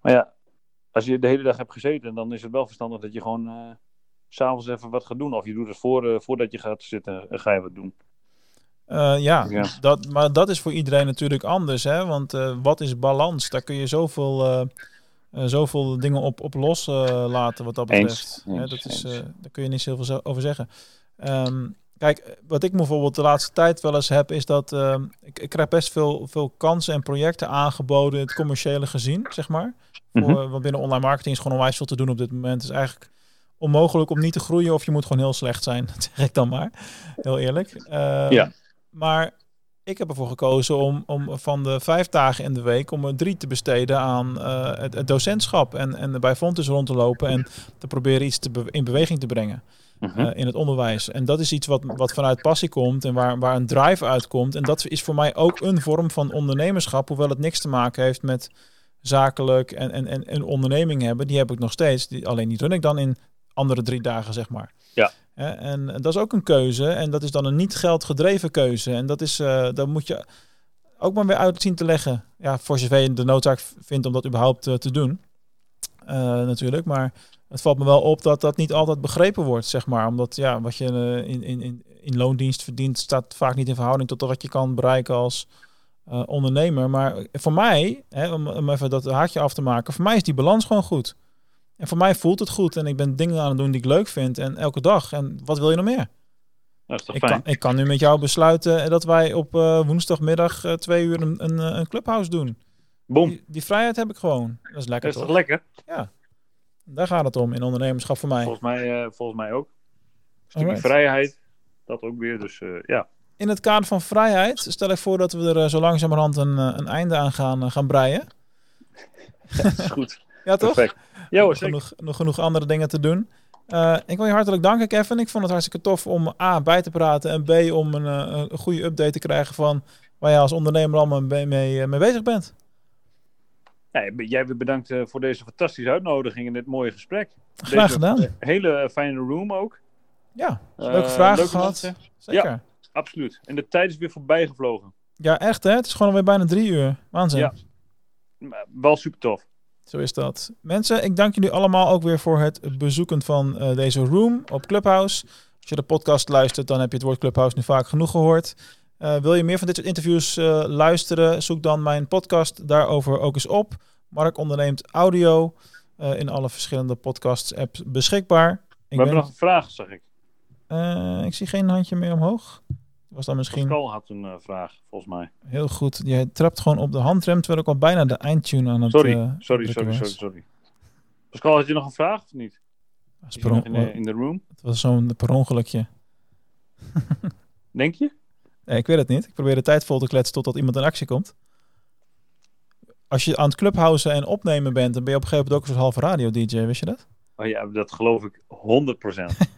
maar ja, als je de hele dag hebt gezeten, dan is het wel verstandig dat je gewoon... eh, s s'avonds even wat gaat doen. Of je doet het voor, eh, voordat je gaat zitten, eh, ga je wat doen. Eh, ja, Ja. Dat, maar dat is voor iedereen natuurlijk anders. Hè? Want eh, wat is balans? Daar kun je zoveel, eh, zoveel dingen op, op los laten wat dat Eens, betreft. Hè, dat is, daar kun je niet zoveel zo- over zeggen. Ehm, kijk, wat ik bijvoorbeeld de laatste tijd wel eens heb, is dat ehm, ik, ik krijg best veel, veel kansen en projecten aangeboden, het commerciële gezien, zeg maar. Voor, want binnen online marketing is gewoon onwijs veel te doen op dit moment. Het is eigenlijk onmogelijk om niet te groeien of je moet gewoon heel slecht zijn. Dat zeg ik dan maar. Heel eerlijk. Ehm, Ja. Maar ik heb ervoor gekozen om, om van de vijf dagen in de week om er drie te besteden aan eh, het, het docentschap. En, en bij Fontes rond te lopen en te proberen iets te be- in beweging te brengen Mhm. eh, in het onderwijs. En dat is iets wat, wat vanuit passie komt en waar, waar een drive uitkomt. En dat is voor mij ook een vorm van ondernemerschap, hoewel het niks te maken heeft met zakelijk en, en, en een onderneming hebben. Die heb ik nog steeds. Die, alleen die run ik dan in andere drie dagen, zeg maar. Ja. En dat is ook een keuze. En dat is dan een niet geldgedreven keuze. En dat is, eh daar moet je ook maar weer uit zien te leggen. Ja, voor zover je de noodzaak vindt om dat überhaupt eh, te doen. Eh, natuurlijk. Maar het valt me wel op dat dat niet altijd begrepen wordt, zeg maar. Omdat ja, wat je in, in, in, in loondienst verdient, staat vaak niet in verhouding tot wat je kan bereiken als ondernemer. Maar voor mij, hè, om, om even dat haakje af te maken, voor mij is die balans gewoon goed. En voor mij voelt het goed. En ik ben dingen aan het doen die ik leuk vind. En elke dag. En wat wil je nog meer? Dat is toch Ik fijn? kan, ik kan nu met jou besluiten dat wij op eh, woensdagmiddag eh, twee uur een, een, eh, een clubhouse doen. Boom. Die, die vrijheid heb ik gewoon. Dat is lekker Dat is toch? toch lekker? Daar gaat het om in ondernemerschap voor mij. Volgens mij, eh, volgens mij ook. Stukje Alright. vrijheid. Dat ook weer. Dus eh, ja. In het kader van vrijheid stel ik voor dat we er eh, zo langzamerhand een, eh, een einde aan gaan, eh, gaan breien. Dat is goed. Ja, toch? Perfect. Ja hoor, genoeg, nog genoeg andere dingen te doen. Eh, ik wil je hartelijk danken, Kevin. Ik vond het hartstikke tof om A, bij te praten en B, om een, eh, een goede update te krijgen van waar je als ondernemer allemaal mee, mee, eh, mee bezig bent. Ja, jij weer bedankt voor deze fantastische uitnodiging en dit mooie gesprek. Graag Deze, gedaan. hele fijne room ook. Ja, leuke vragen leuke gehad. mensen. Zeker. Ja. Absoluut. En de tijd is weer voorbij gevlogen. echt hè? Het is gewoon alweer bijna drie uur. Waanzin. Ja. Wel super tof. Zo is dat. Mensen, ik dank jullie allemaal ook weer voor het bezoeken van eh, deze room op Clubhouse. Als je de podcast luistert, dan heb je het woord Clubhouse nu vaak genoeg gehoord. Eh, wil je meer van dit soort interviews eh, luisteren? Zoek dan mijn podcast daarover ook eens op. Mark onderneemt audio in alle verschillende podcasts-apps beschikbaar. Ik, We hebben ben- nog een vraag, zag ik. ik zie geen handje meer omhoog. Was dan misschien Pascal had een eh, vraag, volgens mij. heel goed. Jij trapt gewoon op de handrem terwijl ik al bijna de eindtune aan het Sorry, eh, sorry, sorry, sorry, sorry. Pascal, had je nog een vraag of niet? In, de, in de room? Het was zo'n per ongelukje. Denk je? Nee, ik weet het niet. Ik probeer de tijd vol te kletsen totdat iemand in actie komt. Als je aan het clubhousen en opnemen bent, dan ben je op een gegeven moment ook een soort halve radio-dj, wist je dat? Oh ja, dat geloof ik 100%.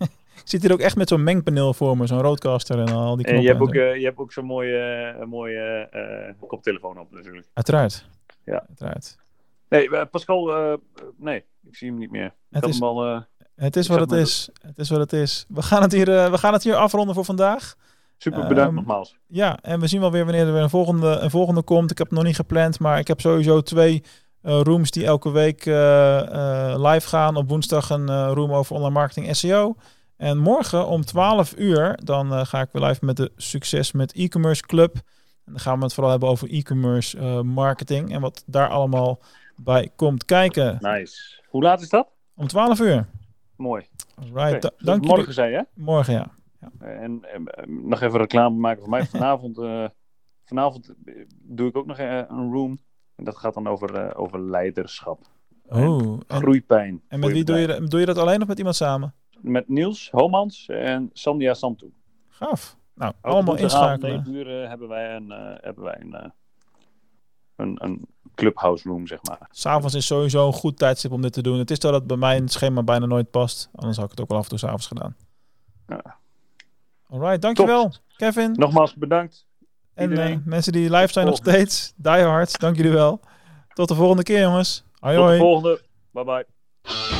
Zit hier ook echt met zo'n mengpaneel voor me, zo'n roadcaster en al die knoppen. en je hebt ook, eh, je hebt ook zo'n mooie, eh, mooie eh, koptelefoon op natuurlijk. Uiteraard. Ja. Uiteraard. Nee, Pascal, nee, ik zie hem niet meer. Het is- al... Het is wat het is. Het is wat het is. We gaan het hier, we gaan het hier afronden voor vandaag. super bedankt Ehm, nogmaals. Ja, en we zien wel weer wanneer er weer een volgende, een volgende komt. Ik heb het nog niet gepland, maar ik heb sowieso twee rooms die elke week live gaan. Op woensdag een room over online marketing SEO. En morgen om 12 uur, dan eh, ga ik weer live met de Succes met e-commerce club. En dan gaan we het vooral hebben over e-commerce eh, marketing en wat daar allemaal bij komt kijken. Nice. Hoe laat is dat? Om 12 uur. Mooi. Right, Oké, da- dank morgen jullie. zei je? Morgen, ja. En, en, eh, nog even reclame maken voor mij. Vanavond, vanavond doe ik ook nog een room. En dat gaat dan over, over leiderschap. Oh, en, Groeipijn. en met wie doe je, doe je dat alleen of met iemand samen? Met Niels Homans en Sandia Santu. Gaaf. Nou, Ook allemaal inschakelen. 9 uur eh, hebben wij een, eh, hebben wij een, eh, een, een clubhouse room, zeg maar. S'avonds is sowieso een goed tijdstip om dit te doen. Het is dat het bij mij in het schema bijna nooit past. Anders had ik het ook wel af en toe s'avonds gedaan. Ja. Alright, dankjewel Kevin. Nogmaals bedankt. en iedereen. mensen die live zijn nog steeds. Die hard, dank jullie wel. Tot de volgende keer jongens. Hoi Tot de hoi. volgende. Bye bye.